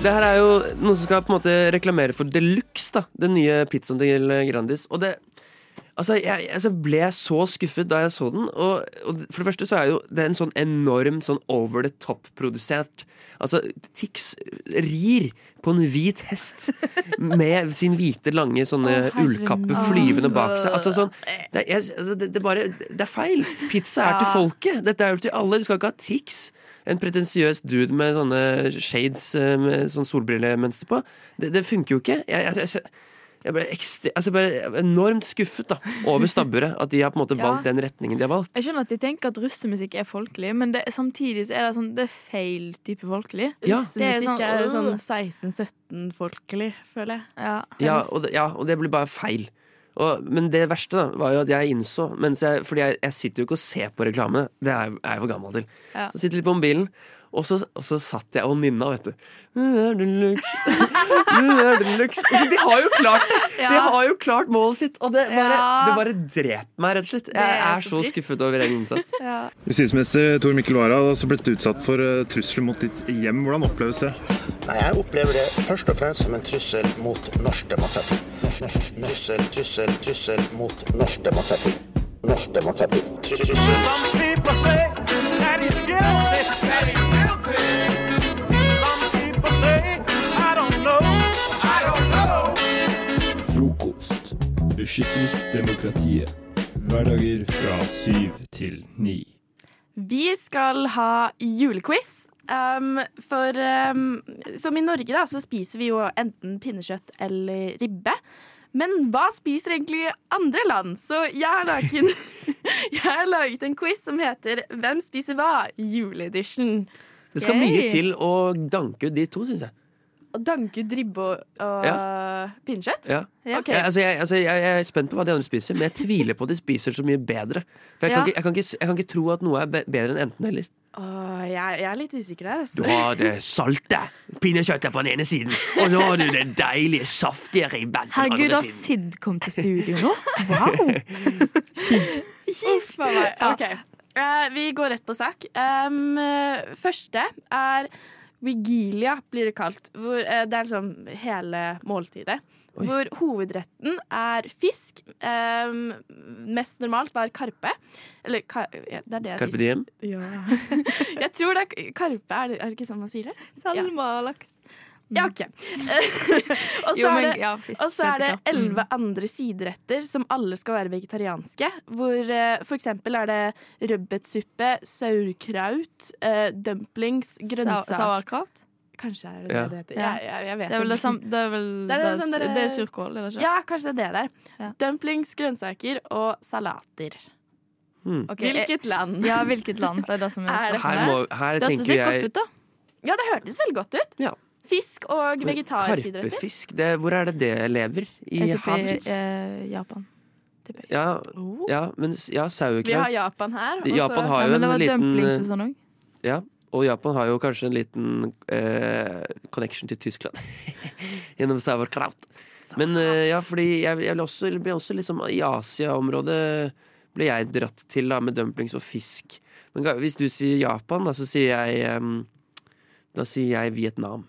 [SPEAKER 19] Det her er jo noen som skal på en måte reklamere for Deluxe, da. Den nye pizzaen til Grandis. Og det Altså, jeg, jeg så ble så skuffet da jeg så den. Og, og for det første så er jo det en sånn enorm sånn over the top-produsert Altså, Tix rir på en hvit hest med sin hvite, lange sånne
[SPEAKER 20] oh,
[SPEAKER 19] ullkappe flyvende bak seg. Altså sånn Det, er- jeg, altså, det, det, bare, det er feil. Pizza er til folket. Dette er jo til alle. Du skal ikke ha Tix. En pretensiøs dude med sånne shades eh, med sånn solbrillemønster på. Det, det funker jo ikke. Jeg, jeg, jeg, jeg ble, ekstre, altså jeg ble enormt skuffet da over stabburet. [LAUGHS] At de har på en måte
[SPEAKER 20] Ja.
[SPEAKER 19] valgt den retningen de har valgt.
[SPEAKER 20] Jeg skjønner at de tenker at russemusikk er folkelig, men det, samtidig så er det sånn Det er feil type folkelig.
[SPEAKER 19] Ja.
[SPEAKER 20] Det
[SPEAKER 10] Russemusikk er jo sånn
[SPEAKER 20] øh.
[SPEAKER 10] 16-17-folkelig, føler jeg.
[SPEAKER 20] Ja.
[SPEAKER 19] Ja, og det, ja, og det blir bare feil. Og, men det verste da var jo at jeg innså mens jeg, Fordi jeg, jeg sitter jo ikke og ser på reklamene. Det er, jeg- er jeg for gammel til.
[SPEAKER 20] Ja.
[SPEAKER 19] Så sitter litt på mobilen, og så, og så satt jeg og nynna, vet du. Nu det luks, nu det luks. Altså, de har jo klart [LAUGHS] det! De har jo klart målet sitt, og det bare, det bare dreper meg, rett og slett. Jeg
[SPEAKER 20] er så
[SPEAKER 19] skuffet over egen innsats. [LAUGHS]
[SPEAKER 20] Ja.
[SPEAKER 9] Justisminister Tor Mikkel Wara har også blitt utsatt for eh, trusler mot ditt hjem. Hvordan oppleves det?
[SPEAKER 21] Nei, Jeg opplever det først og fremst som en trussel mot norsk demokrati. Trussel, trussel, trussel mot norsk demokrati. Norsk demokrati. Trussel.
[SPEAKER 22] Beskytter demokratiet. Hverdager fra syv til ni.
[SPEAKER 10] Vi skal ha julequiz. Um, for um, som i Norge da, så spiser vi jo enten pinnekjøtt eller ribbe. Men hva spiser egentlig andre land? Så jeg har laget en, [LAUGHS] jeg har laget en quiz som heter Hvem spiser hva? Juleedition.
[SPEAKER 19] Det skal mye til å danke ut de to, syns jeg.
[SPEAKER 10] Danke dribbe ribbe og, ja. pinnekjøtt?
[SPEAKER 19] Ja.
[SPEAKER 10] Okay.
[SPEAKER 19] Jeg, altså, jeg, altså, jeg, jeg er spent på hva de andre spiser, men jeg tviler på at de spiser så mye bedre. For jeg kan, ikke, jeg, kan ikke, jeg kan ikke tro at noe er bedre enn enten eller.
[SPEAKER 10] Åh, jeg, jeg er litt usikker der.
[SPEAKER 19] Du
[SPEAKER 10] Altså.
[SPEAKER 19] har det salte pinnekjøttet på den ene siden, og så har du det deilige, saftige ribben på den
[SPEAKER 20] Herregud,
[SPEAKER 19] andre
[SPEAKER 20] har. Sid kommet til studio nå? Wow! [LAUGHS]
[SPEAKER 10] Huff a meg. Ok. Uh, vi går rett på sak. Um, eh, første er Vigilia, blir det kalt. Hvor, eh, det er liksom hele måltidet. Hvor hovedretten er fisk. Eh, mest normalt var karpe. Eller ka, ja, det er det jeg
[SPEAKER 19] diem.
[SPEAKER 10] Ja. [LAUGHS] jeg tror det er karpe. Er det, er det ikke sånn man sier det?
[SPEAKER 20] Salmalaks.
[SPEAKER 10] Ja, OK. [LAUGHS] og så
[SPEAKER 12] Jo,
[SPEAKER 10] er
[SPEAKER 12] men-
[SPEAKER 10] det,
[SPEAKER 12] ja, fisk,
[SPEAKER 10] og så er det elleve andre sideretter som alle skal være vegetarianske. Hvor eh, for eksempel er det rødbetsuppe, saurkraut, eh, dumplings, grønnsaker
[SPEAKER 12] sauerkraut?
[SPEAKER 10] Kanskje er det
[SPEAKER 19] Ja.
[SPEAKER 10] det det heter.
[SPEAKER 12] Ja.
[SPEAKER 10] Ja, jeg, jeg vet
[SPEAKER 12] Det er vel det samme Det er vel [LAUGHS]
[SPEAKER 10] Det er det
[SPEAKER 12] det,
[SPEAKER 10] sånn
[SPEAKER 12] det er surkål, eller det ikke?
[SPEAKER 10] Ja, kanskje det er det der. Dumplings, grønnsaker og salater.
[SPEAKER 19] Hmm.
[SPEAKER 12] Okay.
[SPEAKER 10] Hvilket land?
[SPEAKER 12] Ja, hvilket land? Det er det som er [LAUGHS]
[SPEAKER 10] Er det
[SPEAKER 19] Her, må, her
[SPEAKER 12] Det hørtes
[SPEAKER 19] tenker jeg
[SPEAKER 12] godt ut, da.
[SPEAKER 10] Ja, det hørtes veldig godt ut.
[SPEAKER 19] Ja.
[SPEAKER 10] Fisk og vegetarsider.
[SPEAKER 19] Karpefisk, det, hvor er det det lever? I havs?
[SPEAKER 12] eh, Japan.
[SPEAKER 19] Ja, ja, men ja, ja,
[SPEAKER 10] Vi har. Japan her. Også.
[SPEAKER 19] Japan har jo
[SPEAKER 12] ja,
[SPEAKER 19] en liten
[SPEAKER 12] dumplings og sånn òg.
[SPEAKER 19] Ja, og Japan har jo kanskje en liten eh, connection til Tyskland [LAUGHS] gjennom sauerkraut. Men eh, ja, fordi jeg, jeg ble også, ble også liksom I Asia-området ble jeg dratt til da med dumplings og fisk. Men hvis du sier Japan, da så sier jeg em, Da sier jeg Vietnam.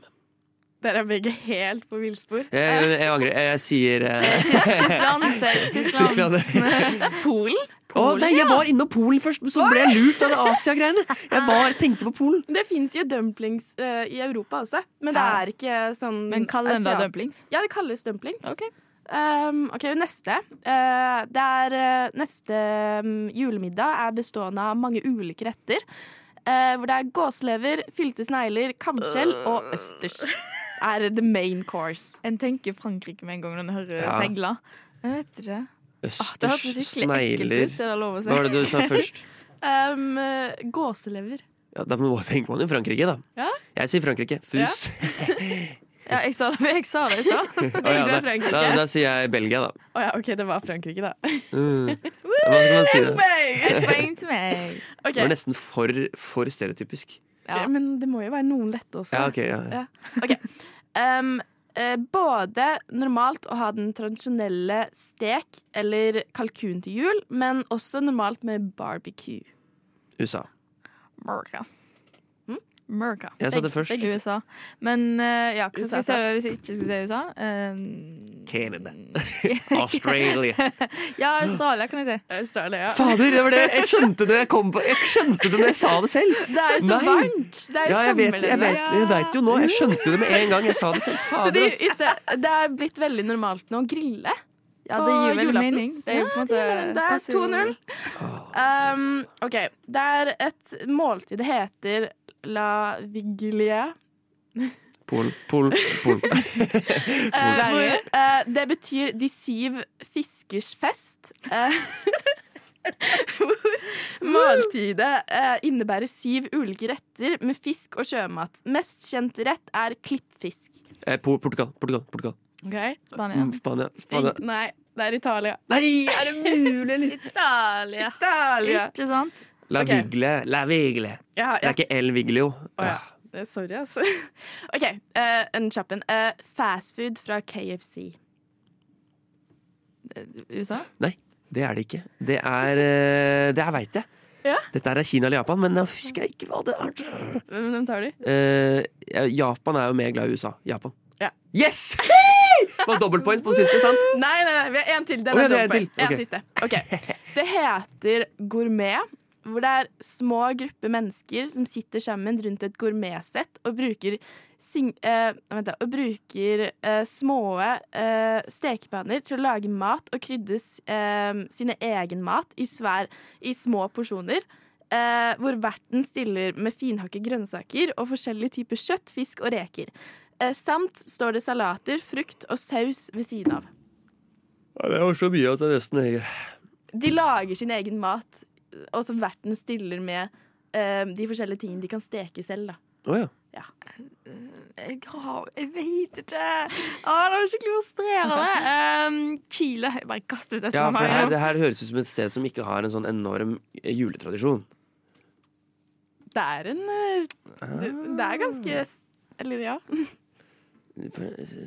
[SPEAKER 10] Dere er begge helt på villspor.
[SPEAKER 19] Jeg, jeg, jeg angrer. Jeg, sier eh,
[SPEAKER 12] Tyskland. Tyskland.
[SPEAKER 19] Tyskland.
[SPEAKER 10] Det er Polen.
[SPEAKER 19] oh, nei, jeg var innom Polen først, men så ble jeg lurt av det Asia-greiene. Jeg var, tenkte på Polen.
[SPEAKER 10] Det fins jo dumplings uh, i Europa også, men det er ikke sånn
[SPEAKER 12] Men kaller den det
[SPEAKER 10] asiat-
[SPEAKER 12] dumplings?
[SPEAKER 10] Ja, det kalles dumplings. Um, OK, neste. Uh, det er uh, Neste um, julemiddag er bestående av mange ulike retter. eh, hvor det er gåselever, fylte snegler, kamskjell og østers. [LAUGHS] [LAUGHS] Er the main course.
[SPEAKER 12] En tenker Frankrike med en gang når en hører
[SPEAKER 19] Ja.
[SPEAKER 12] segla. Jeg vet ikke. Ah, det
[SPEAKER 19] Østers,
[SPEAKER 12] hørtes skikkelig ekkelt
[SPEAKER 19] snegler
[SPEAKER 12] ut. Er det lov å si?
[SPEAKER 19] Hva var det du sa [LAUGHS] først?
[SPEAKER 10] Um, eh, gåselever.
[SPEAKER 19] Ja, Da må- tenker man jo Frankrike, da.
[SPEAKER 10] Ja?
[SPEAKER 19] Jeg sier Frankrike. Fus. [LAUGHS]
[SPEAKER 12] Ja, jeg sa det, jeg sa det i stad.
[SPEAKER 19] Oh, ja, da, da, da sier jeg Belgia, da.
[SPEAKER 10] Å ja, OK, det var Frankrike, da.
[SPEAKER 19] Mm. [LAUGHS] Hva skal man si da?
[SPEAKER 12] Et poeng til meg.
[SPEAKER 10] Ok.
[SPEAKER 19] Det var nesten for, for stereotypisk.
[SPEAKER 10] Ja. Men det må jo være noen lette også.
[SPEAKER 19] Ja, ok, ja, ja.
[SPEAKER 10] Ok. Um, både normalt å ha den tradisjonelle stek eller kalkun til jul, men også normalt med barbecue.
[SPEAKER 19] USA.
[SPEAKER 12] America. America.
[SPEAKER 19] Jeg sa det først.
[SPEAKER 12] begge USA. Men uh, ja, hva skal vi si hvis jeg ikke skal si USA? Uh,
[SPEAKER 19] Canada. [LAUGHS] Australia.
[SPEAKER 12] ja, Australia kan jeg si.
[SPEAKER 10] Australia, ja.
[SPEAKER 19] Fader, det var det! Jeg skjønte det jeg kom på Jeg skjønte det når jeg sa det selv!
[SPEAKER 10] Det er jo så
[SPEAKER 19] Nei.
[SPEAKER 10] varmt! Det er jo
[SPEAKER 19] Ja, jeg vet, jeg, vet, jeg vet jo nå. Jeg skjønte det med en gang jeg sa det selv.
[SPEAKER 10] Så
[SPEAKER 19] Fader,
[SPEAKER 10] det, sted, det er blitt veldig normalt nå å grille.
[SPEAKER 12] Ja, det gir vel
[SPEAKER 10] julaften.
[SPEAKER 12] mening. Det er
[SPEAKER 10] Ja, det er 2-0. Um, OK. Det er et måltid det heter la viglia.
[SPEAKER 19] Pol, pol, pol. [LAUGHS]
[SPEAKER 10] Eh, hvor, eh, det betyr De syv fiskers fest. Eh, [LAUGHS] hvor måltidet eh, innebærer syv ulike retter med fisk og sjømat. Mest kjent rett er klippfisk.
[SPEAKER 19] Eh, Po- Portugal, Portugal, Portugal.
[SPEAKER 10] Okay.
[SPEAKER 19] Spania. Spania. Spania.
[SPEAKER 10] Nei, det er Italia.
[SPEAKER 19] Nei, er det mulig?
[SPEAKER 12] Italia.
[SPEAKER 10] Italia.
[SPEAKER 12] Ikke sant?
[SPEAKER 19] La
[SPEAKER 10] okay.
[SPEAKER 19] vigle, la vigle.
[SPEAKER 10] Ja,
[SPEAKER 19] Det er ikke El Viglio.
[SPEAKER 10] Oh, ja. Det er Sorry, altså. [LAUGHS] OK, uh, en kjapp en. Uh, fastfood fra KFC.
[SPEAKER 12] USA?
[SPEAKER 19] Nei, det er det ikke. Det er uh, Det her veit jeg.
[SPEAKER 10] Ja.
[SPEAKER 19] Dette er Kina eller Japan, men jeg husker ikke hva det er.
[SPEAKER 10] Hvem tar de?
[SPEAKER 19] Uh, Japan er jo mer glad i USA. Japan.
[SPEAKER 10] Ja.
[SPEAKER 19] Yes! Det var dobbeltpoint på den siste, sant?
[SPEAKER 10] Nei, nei, nei, vi har en til. Den
[SPEAKER 19] ja,
[SPEAKER 10] er
[SPEAKER 19] dobbeltpoint. Okay. en
[SPEAKER 10] dobbelt.
[SPEAKER 19] til.
[SPEAKER 10] En
[SPEAKER 19] Ok.
[SPEAKER 10] siste. Ok. Det heter gourmet, hvor det er små grupper mennesker som sitter sammen rundt et gourmetsett og bruker, eh, da, og bruker eh, små eh, stekepanner til å lage mat og krydre eh, sine egen mat i, svær, i små porsjoner. Eh, hvor verten stiller med finhakke grønnsaker og forskjellige typer kjøtt, fisk og reker. Eh, samt står det salater, frukt og saus ved siden av.
[SPEAKER 19] Ja, det var så mye at det nesten
[SPEAKER 10] De lager sin egen mat, og som verten stiller med uh, de forskjellige tingene de kan steke selv. da.
[SPEAKER 19] Oh, ja.
[SPEAKER 12] Jeg, har, jeg vet ikke. Å, det var skikkelig frustrerende. Um, Chile. Jeg bare kast ut et
[SPEAKER 19] Ja, for
[SPEAKER 12] annet.
[SPEAKER 19] her, det her høres ut som et sted som ikke har en sånn enorm eh, juletradisjon.
[SPEAKER 10] Det er en eh, det, det er ganske Eller ja.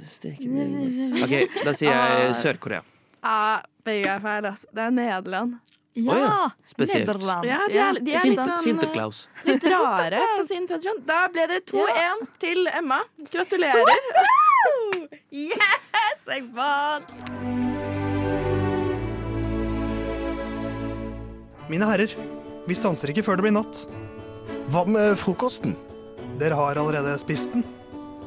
[SPEAKER 19] Steken [LAUGHS] OK, da sier jeg
[SPEAKER 10] Ah.
[SPEAKER 19] Sør-Korea.
[SPEAKER 10] Ja, begge er feil. Altså. Det er Nederland.
[SPEAKER 19] Å ja, spesielt.
[SPEAKER 12] Nederland.
[SPEAKER 10] Ja, de er, de er litt, sånn,
[SPEAKER 19] Sinterklaus.
[SPEAKER 10] litt [LAUGHS] rare på sin tradisjon. Da ble det 2-1 til Emma. Gratulerer.
[SPEAKER 12] Yes, jeg vant!
[SPEAKER 13] Mine herrer, vi stanser ikke før det blir natt.
[SPEAKER 23] Hva med frokosten?
[SPEAKER 13] Dere har allerede spist den.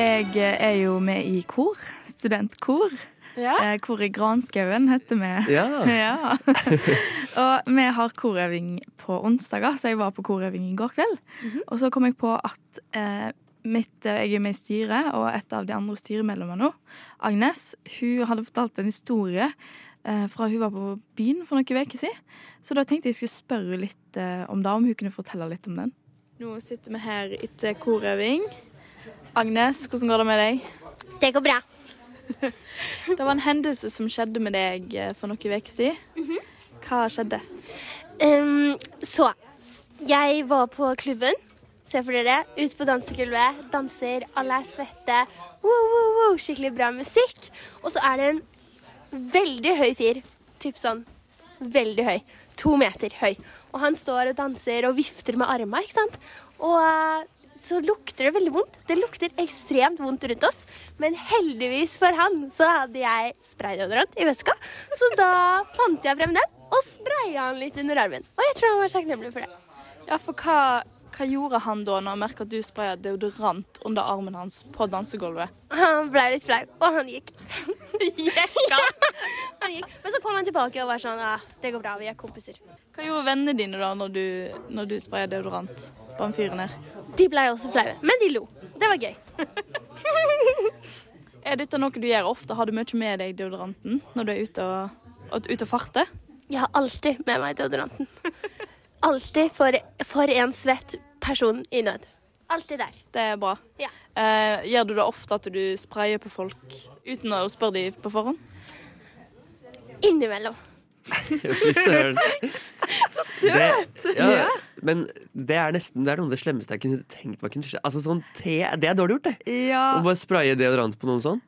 [SPEAKER 20] Jeg er jo med i kor. Studentkor. Ja. Kor i Granskauen heter vi.
[SPEAKER 19] Ja. [LAUGHS]
[SPEAKER 20] Ja. og vi har korøving på onsdager, så jeg var på korøving i går kveld. Og så kom jeg på at eh, mitt, jeg er med i styret, og et av de andre styremedlemmene nå, Agnes, hun hadde fortalt en historie eh, fra hun var på byen for noen uker siden. Så da tenkte jeg skulle spørre litt eh, om det, om hun kunne fortelle litt om den. Nå sitter vi her etter korøving. Agnes, hvordan går det med deg?
[SPEAKER 24] Det går bra. [LAUGHS]
[SPEAKER 20] det var en hendelse som skjedde med deg eh, for noen uker siden. Hva skjedde?
[SPEAKER 24] Um, så, jeg var på klubben. Se for dere. Ute på dansegulvet. Danser, alle er svette. Wow, wow, wow, skikkelig bra musikk. Og så er det en veldig høy fyr. Typ sånn veldig høy. To meter høy. Og han står og danser og vifter med armene, ikke sant. Og så lukter det veldig vondt. Det lukter ekstremt vondt rundt oss. Men heldigvis for han så hadde jeg spraydeodorant i veska. Så da fant jeg frem den og spraya han litt under armen. Og jeg tror han var takknemlig for det.
[SPEAKER 20] Ja, for hva, hva gjorde han da når han merka at du spraya deodorant under armen hans på dansegulvet?
[SPEAKER 24] Han ble litt flau, og han gikk. [LAUGHS] [LAUGHS] han gikk. Men så kom han tilbake og var sånn ja, Det går bra, vi er kompiser.
[SPEAKER 20] Hva gjorde vennene dine da når du, når du spraya deodorant på han fyren her?
[SPEAKER 24] De ble også flaue, men de lo. Det var gøy. [LAUGHS]
[SPEAKER 20] Er dette noe du gjør ofte? Har du mye med deg deodoranten når du er ute og, ute og farter?
[SPEAKER 24] Jeg har alltid med meg deodoranten. Alltid for, for en svett person i nød. Alltid der.
[SPEAKER 20] Det er bra.
[SPEAKER 24] Ja.
[SPEAKER 20] Eh, gjør du det ofte at du sprayer på folk uten å spørre dem på forhånd?
[SPEAKER 24] Innimellom. [LAUGHS]
[SPEAKER 19] Fy søren. [LAUGHS]
[SPEAKER 20] Så søt!
[SPEAKER 19] Det, ja, Men det er nesten det er noe av det slemmeste jeg kunne tenkt meg kunne skje. Altså sånn te, Det er dårlig gjort, det.
[SPEAKER 20] Ja.
[SPEAKER 19] Å bare spraye deodorant på noen sånn.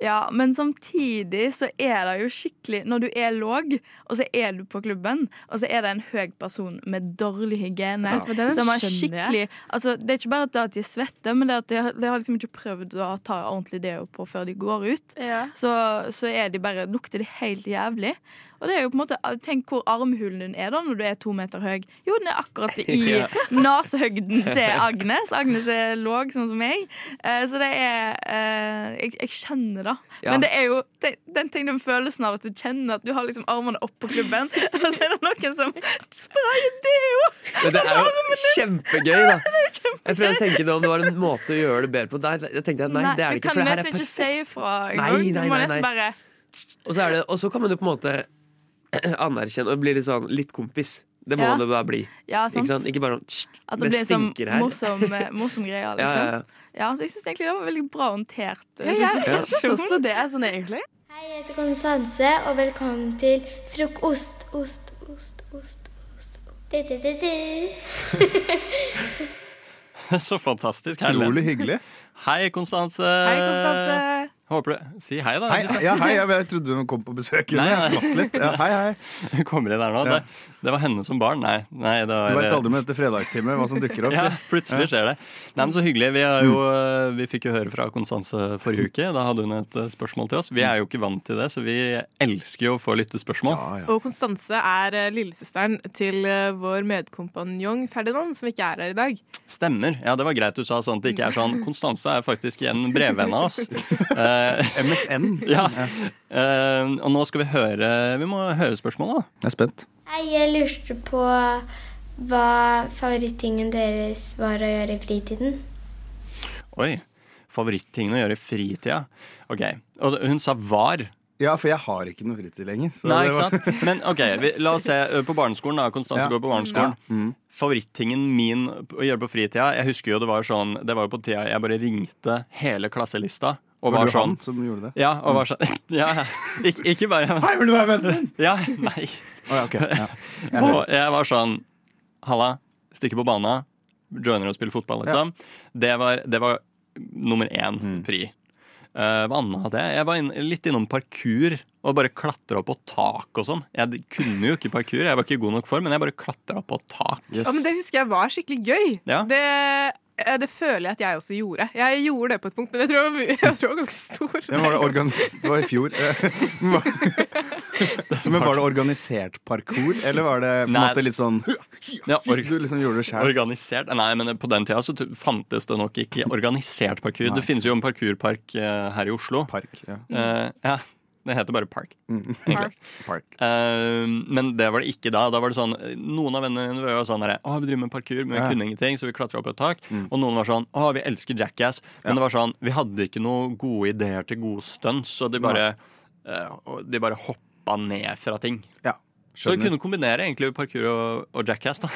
[SPEAKER 20] Ja, men samtidig så er det jo skikkelig Når du er låg, og så er du på klubben, og så er det en høy person med dårlig hygiene
[SPEAKER 10] Ja,
[SPEAKER 20] som er skikkelig altså, Det er ikke bare at de svetter, men det er at de, har- de har liksom ikke prøvd å ta ordentlig deo på før de går ut. Så, så er de bare lukter de helt jævlig. Og det er jo på en måte Tenk hvor armhulen din er da når du er to meter høy. Jo, den er akkurat i [LAUGHS] nesehøgden til Agnes. Agnes er låg, sånn som meg. Eh, så det er eh, jeg, jeg skjønner det.
[SPEAKER 19] Ja.
[SPEAKER 20] Men det er jo den, den, ting, den følelsen av at du kjenner at du har liksom armene opp på klubben, [LAUGHS] og så er det noen som sprayer deo!
[SPEAKER 19] Men [LAUGHS] det er jo kjempegøy, da. Jeg prøvde å tenke om det var en måte å gjøre det bedre på. Nei, jeg tenkte, nei, det er det ikke,
[SPEAKER 20] kan
[SPEAKER 19] for det her er
[SPEAKER 20] ikke
[SPEAKER 19] perfekt.
[SPEAKER 20] si ifra
[SPEAKER 19] Nei, nei,
[SPEAKER 20] Du
[SPEAKER 19] nei,
[SPEAKER 20] nesten
[SPEAKER 19] nei. Og så, er det, og så kan man jo på en måte [CLEARS THROAT] anerkjenne og bli litt sånn litt kompis. Det må
[SPEAKER 20] Ja.
[SPEAKER 19] det bare bli.
[SPEAKER 20] Ja, sant.
[SPEAKER 19] Ikke, sant? ikke bare sånn «Tsk,
[SPEAKER 20] At det
[SPEAKER 19] det
[SPEAKER 20] blir sånn morsom, eh, morsom greie. [LAUGHS]
[SPEAKER 19] Ja,
[SPEAKER 20] Liksom.
[SPEAKER 19] ja, ja.
[SPEAKER 20] Ja, så jeg syns egentlig det var veldig bra håndtert. eh,
[SPEAKER 10] Ja, jeg- jeg synes også det er sånn egentlig.
[SPEAKER 24] Hei, jeg heter Konstanse, og velkommen til frokost, ost, ost, ost, ost. Du, du, du, du. [LAUGHS]
[SPEAKER 6] Så fantastisk.
[SPEAKER 2] Utrolig hyggelig.
[SPEAKER 6] Hei, Konstanse.
[SPEAKER 10] Hei, Konstanse.
[SPEAKER 6] Håper du Si hei, da.
[SPEAKER 2] Hei, ja, hei, jeg, jeg trodde hun kom på besøk.
[SPEAKER 6] Nei,
[SPEAKER 2] Jeg skvatt litt. Ja, hei, hei. [LAUGHS]
[SPEAKER 6] Kommer inn her nå.
[SPEAKER 2] Ja.
[SPEAKER 6] Det, det var henne som barn? Nei. nei det var,
[SPEAKER 2] Du veit aldri med dette fredagstimet hva som [LAUGHS] dukker opp.
[SPEAKER 6] Ja, plutselig
[SPEAKER 2] Ja.
[SPEAKER 6] skjer det. Nei, men Så hyggelig. Vi, har jo, eh, vi fikk jo høre fra Konstanse forrige uke. Da hadde hun et eh, spørsmål til oss. Vi er jo ikke vant til det, så vi elsker jo å få lyttespørsmål.
[SPEAKER 8] Og Konstanse er eh, lillesøsteren til eh, vår medkompanjong Ferdinand, som ikke er her i dag.
[SPEAKER 6] Stemmer. Ja, det var greit du sa sånn at det ikke er sånn. [LAUGHS] Konstanse er faktisk en brevvenn av oss. Eh,
[SPEAKER 2] MSN. [LAUGHS]
[SPEAKER 6] Ja. Uh, og nå skal vi høre Vi må høre spørsmålet, da.
[SPEAKER 2] Jeg er spent.
[SPEAKER 24] Hei, jeg lurte på hva favorittingen deres var å gjøre i fritiden.
[SPEAKER 6] Oi. Favorittingen å gjøre i fritida. Ok. Og hun sa var.
[SPEAKER 2] Ja, for jeg har ikke noe fritid lenger. så
[SPEAKER 6] Nei, ikke sant? Men ok, vi, la oss se på barneskolen. da Konstanse
[SPEAKER 2] Ja.
[SPEAKER 6] går på barneskolen.
[SPEAKER 2] Ja. Mm.
[SPEAKER 6] Favorittingen min å gjøre på fritida Jeg husker jo det var sånn Det var jo på tida jeg bare ringte hele klasselista. Og
[SPEAKER 2] Var
[SPEAKER 6] var, sånn
[SPEAKER 2] han som gjorde det?
[SPEAKER 6] Ja, og var sånn [LAUGHS] Ja, ikke, ikke bare
[SPEAKER 2] Hei, vil du være vennen min?
[SPEAKER 6] Ja, nei.
[SPEAKER 2] Å, okay. ja. [LAUGHS] Jeg
[SPEAKER 6] og jeg var sånn Halla, stikke på bana. Joiner og spiller fotball, liksom. Det, var, det var nummer én
[SPEAKER 2] Mm.
[SPEAKER 6] pri. Eh, hva annet hadde jeg? Jeg var inn, litt innom parkour og bare klatra opp på tak og sånn. Jeg kunne jo ikke parkour, jeg var ikke god nok for, men jeg bare klatra opp på tak.
[SPEAKER 8] Ja, men Det husker jeg var skikkelig gøy.
[SPEAKER 6] Ja.
[SPEAKER 8] Det, det føler jeg at jeg også gjorde. Jeg gjorde det på et punkt, men jeg tror jeg var, [LAUGHS] jeg tror jeg var ganske stor.
[SPEAKER 2] Ja, var det, organis det var i fjor. [LAUGHS] [LAUGHS] Men var det organisert parkour, eller var det på en måte litt sånn
[SPEAKER 6] Ja,
[SPEAKER 2] Du liksom gjorde det sjøl?
[SPEAKER 6] Organisert? Nei, men på den tida så fantes det nok ikke organisert parkour.
[SPEAKER 2] Nei.
[SPEAKER 6] Det finnes jo en parkourpark eh, her i Oslo.
[SPEAKER 2] Park, ja.
[SPEAKER 6] Uh, ja. Det heter bare Park. Mm. [LAUGHS]
[SPEAKER 2] Park.
[SPEAKER 6] Eh, men det var det ikke da. Da var det sånn Noen av vennene var sånn her, Å, vi driver med parkour, men vi
[SPEAKER 2] Ja.
[SPEAKER 6] kunne ingenting, så vi klatra opp i et tak.
[SPEAKER 2] Mm.
[SPEAKER 6] Og noen var sånn Å, vi elsker Jackass. Men
[SPEAKER 2] Ja.
[SPEAKER 6] det var sånn Vi hadde ikke noen gode ideer til gode stunts, så de bare, eh, og de bare hoppa ned fra ting.
[SPEAKER 2] Ja,
[SPEAKER 6] så vi kunne kombinere egentlig parkour og, og Jackass, da.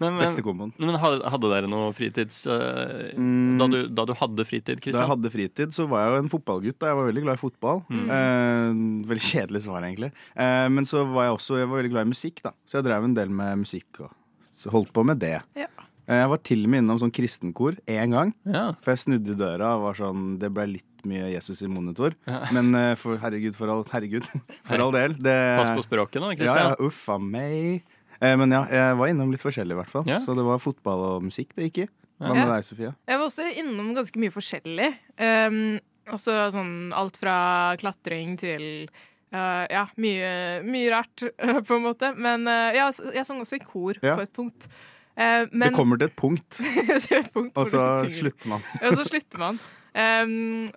[SPEAKER 6] Men, men,
[SPEAKER 2] Beste komboen.
[SPEAKER 6] men hadde, dere noe fritids uh,
[SPEAKER 2] Mm.
[SPEAKER 6] da, du, da du hadde fritid,
[SPEAKER 2] Da jeg hadde fritid, så var jeg jo en fotballgutt. Da. Jeg var veldig glad i fotball.
[SPEAKER 6] Mm.
[SPEAKER 2] Uh, veldig kjedelig svar, egentlig. Uh, men så var jeg også jeg var veldig glad i musikk, da. Så jeg drev en del med musikk og så holdt på med det.
[SPEAKER 8] Ja.
[SPEAKER 2] Eh, jeg var til og med innom sånn kristenkor én gang.
[SPEAKER 6] Ja.
[SPEAKER 2] For jeg snudde i døra og var sånn Det ble litt mye Jesus i monitor.
[SPEAKER 6] Ja. [LAUGHS]
[SPEAKER 2] Men for herregud, for all, herregud, [LAUGHS] for all del. Det,
[SPEAKER 6] Pass på språket nå, Kristian.
[SPEAKER 2] ja, ja, uffa meg. Eh, men ja, jeg var innom litt forskjellig, i hvert fall.
[SPEAKER 6] Ja.
[SPEAKER 2] Så det var fotball og musikk det gikk i. Hva med deg, Sofia?
[SPEAKER 8] Jeg var også innom ganske mye forskjellig. Um, også sånn alt fra klatring til uh, ja, mye, mye rart, uh, [LAUGHS] på en måte. Men uh, jeg, jeg sang også i kor
[SPEAKER 2] Ja.
[SPEAKER 8] på et punkt. Uh, men-
[SPEAKER 2] det kommer til et punkt, [LAUGHS]
[SPEAKER 8] et punkt
[SPEAKER 2] og så slutter man.
[SPEAKER 8] Ja, så slutter man. Um,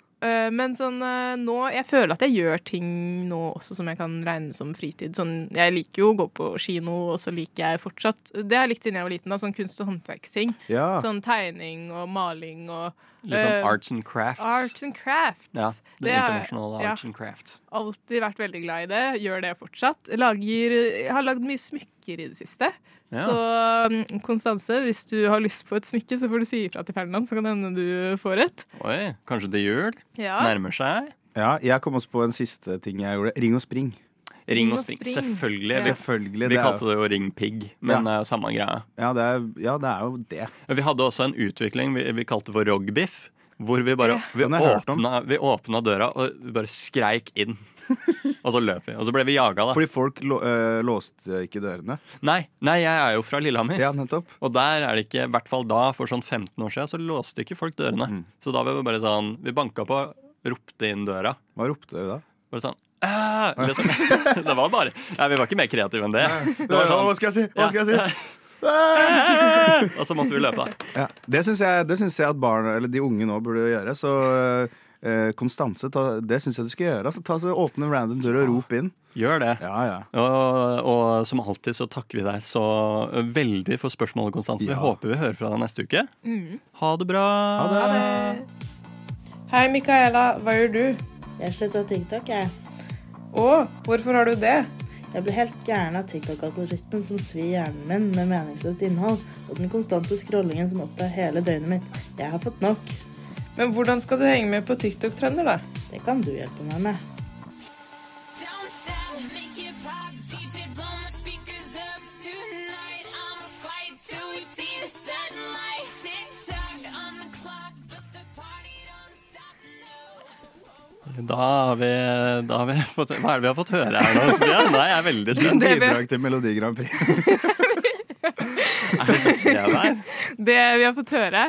[SPEAKER 8] men sånn uh, nå Jeg føler at jeg gjør ting nå også som jeg kan regne som fritid. Sånn, jeg liker jo å gå på kino, og så liker jeg fortsatt Det har jeg likt siden jeg var liten, da, sånn kunst- og håndverksting.
[SPEAKER 6] Ja.
[SPEAKER 8] Sånn tegning og maling og
[SPEAKER 6] Litt sånn
[SPEAKER 8] uh,
[SPEAKER 6] arts and crafts.
[SPEAKER 8] Arts and crafts.
[SPEAKER 6] Ja, det,
[SPEAKER 8] Det har-
[SPEAKER 6] arts
[SPEAKER 8] ja.
[SPEAKER 6] and crafts.
[SPEAKER 8] Alltid vært veldig glad i det. Gjør det fortsatt. Lager, jeg har lagd mye smykker i det siste.
[SPEAKER 6] Ja.
[SPEAKER 8] Så um, Konstanse, hvis du har lyst på et smykke, så får du si ifra til Ferdinand, så kan det hende du får et.
[SPEAKER 6] Oi, kanskje til jul?
[SPEAKER 8] Ja.
[SPEAKER 6] Nærmer seg?
[SPEAKER 2] Ja, jeg kom også på en siste ting jeg gjorde. Ring og spring.
[SPEAKER 6] Ring og spring. Selvfølgelig. Ja.
[SPEAKER 2] Selvfølgelig,
[SPEAKER 6] vi
[SPEAKER 2] er
[SPEAKER 6] kalte det jo Ring Pigg, men det er samme greia.
[SPEAKER 2] Ja det, er, ja, det er jo det.
[SPEAKER 6] Vi hadde også en utvikling vi, vi kalte for rogbiff. Hvor vi bare vi åpna, vi åpna døra og vi bare skreik inn. [LAUGHS] og så løp vi. Og så ble vi jaga, da.
[SPEAKER 2] Fordi folk lå, øh, låste ikke dørene.
[SPEAKER 6] Nei, nei, jeg er jo fra Lillehammer.
[SPEAKER 2] Ja, nettopp.
[SPEAKER 6] Og der er det ikke, i hvert fall da, for sånn 15 år siden, så låste ikke folk dørene.
[SPEAKER 2] Mm.
[SPEAKER 6] Så da var vi bare sånn Vi banka på, ropte inn døra.
[SPEAKER 2] Hva ropte dere da?
[SPEAKER 6] Bare sånn «Ah!» liksom. [LAUGHS] Det var bare Nei, Vi var ikke mer kreative enn det. det var sånn,
[SPEAKER 2] Hva skal jeg si? Hva skal jeg si? [LAUGHS]
[SPEAKER 6] og så måtte vi løpe.
[SPEAKER 2] Ja, det syns jeg, jeg at barn, eller de unge nå burde gjøre. Så eh, Konstanse, ta, det syns jeg du skal gjøre. Altså, ta så Åpne en random dør og rop inn.
[SPEAKER 6] Gjør det.
[SPEAKER 2] Ja, ja.
[SPEAKER 6] Og, og som alltid så takker vi deg så veldig for spørsmålet, Konstanse. Vi håper vi hører fra deg neste uke.
[SPEAKER 8] Mm.
[SPEAKER 6] Ha det bra.
[SPEAKER 2] Ha det.
[SPEAKER 8] Hei, Mikaela. Hva gjør du?
[SPEAKER 25] Jeg sletta TikTok, jeg.
[SPEAKER 8] Å, hvorfor har du det?
[SPEAKER 25] Jeg blir helt gæren av TikTok-algoritmen som svir hjernen min med meningsløst innhold, og den konstante scrollingen som opptar hele døgnet mitt. Jeg har fått nok.
[SPEAKER 8] Men hvordan skal du henge med på TikTok-trender, da?
[SPEAKER 25] Det kan du hjelpe meg med.
[SPEAKER 6] Da har vi, da har vi [LAUGHS] fått Hva er det vi har fått høre her nå? Sofia? Nei, jeg er veldig spent.
[SPEAKER 2] Bidrag til Melodi Grand Prix. [LAUGHS]
[SPEAKER 6] Det der. [LAUGHS]
[SPEAKER 8] Det vi har fått høre,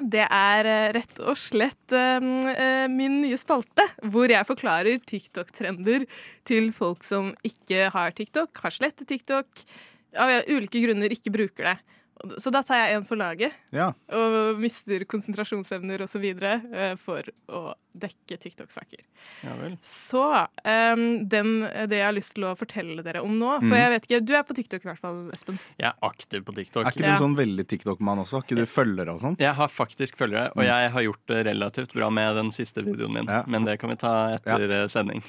[SPEAKER 8] det er eh, rett og slett eh, min nye spalte, hvor jeg forklarer TikTok-trender til folk som ikke har TikTok, har slettet TikTok, av ulike grunner ikke bruker det. Så da tar jeg en på laget,
[SPEAKER 2] Ja.
[SPEAKER 8] og mister konsentrasjonsevner osv. Uh, for å dekke TikTok-saker.
[SPEAKER 6] Ja vel.
[SPEAKER 8] Så um, den, det jeg har lyst til å fortelle dere om nå For
[SPEAKER 2] Mm.
[SPEAKER 8] jeg vet ikke, Du er på TikTok i hvert fall, Espen.
[SPEAKER 6] Jeg er aktiv på TikTok.
[SPEAKER 2] Er ikke du sånn veldig TikTok-mann også? Har ikke du følgere og sånn?
[SPEAKER 6] Jeg har faktisk følgere, og
[SPEAKER 2] Mm.
[SPEAKER 6] jeg har gjort det relativt bra med den siste videoen min. Men det kan vi ta etter eh, sending.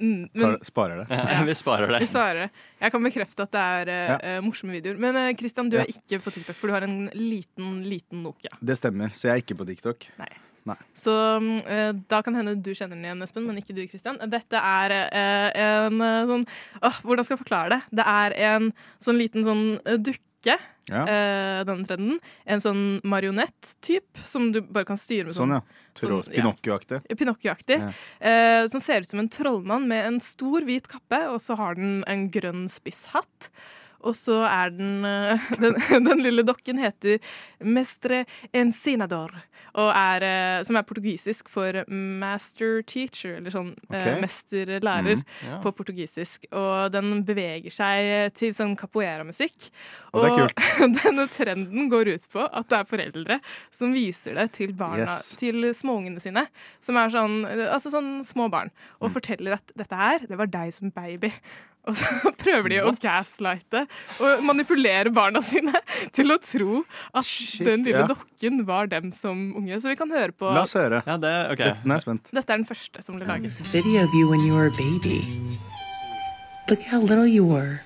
[SPEAKER 8] Mm, men,
[SPEAKER 2] sparer det.
[SPEAKER 6] Ja, vi sparer det.
[SPEAKER 8] vi svarer. Jeg kan bekrefte at det er uh,
[SPEAKER 2] Ja.
[SPEAKER 8] morsomme videoer. Men uh, Christian, du
[SPEAKER 2] Ja.
[SPEAKER 8] er ikke på TikTok, for du har en liten, liten Nokia.
[SPEAKER 2] Det stemmer, så jeg er ikke på TikTok.
[SPEAKER 8] Nei.
[SPEAKER 2] Nei.
[SPEAKER 8] Så eh, da kan hende du kjenner den igjen, Espen, men ikke du, Christian. Dette er en sånn Hvordan skal jeg forklare det? Det er en sånn liten sånn dukke
[SPEAKER 2] Ja.
[SPEAKER 8] eh, den trenden. En sånn marionett-typ som du bare kan styre med
[SPEAKER 2] Sånn, ja.
[SPEAKER 8] sånn-
[SPEAKER 2] Pinocchio-aktig.
[SPEAKER 8] Pinocchio-aktig.
[SPEAKER 2] Ja.
[SPEAKER 8] Eh, som ser ut som en trollmann med en stor hvit kappe, og så har den en grønn spisshatt. Og så er den, eh, [LAUGHS] den Den lille dokken heter Mestre Encinador, og er, eh, som er portugisisk for master teacher, eller sånn
[SPEAKER 26] okay.
[SPEAKER 8] Mesterlærer
[SPEAKER 26] mm, ja.
[SPEAKER 8] på portugisisk. Og den beveger seg til sånn capoeira-musikk.
[SPEAKER 2] Og er [LAUGHS]
[SPEAKER 8] denne trenden går ut på at det er foreldre som viser det til barna,
[SPEAKER 2] Yes.
[SPEAKER 8] til småungene sine, som er sånn, altså sånn små barn, og
[SPEAKER 2] Mm.
[SPEAKER 8] forteller at dette her, det var deg som baby. Og så [LAUGHS] prøver de
[SPEAKER 2] What?
[SPEAKER 8] å gaslighte og manipulere barna sine [LAUGHS] til å tro at den lille
[SPEAKER 2] ja.
[SPEAKER 8] dokken var dem som unge. Så vi kan høre på
[SPEAKER 2] La oss høre.
[SPEAKER 6] Ja, det, okay.
[SPEAKER 2] Nå er spent.
[SPEAKER 8] Dette er den første som ble laget.
[SPEAKER 26] video of you when you were a baby. Look how little you were.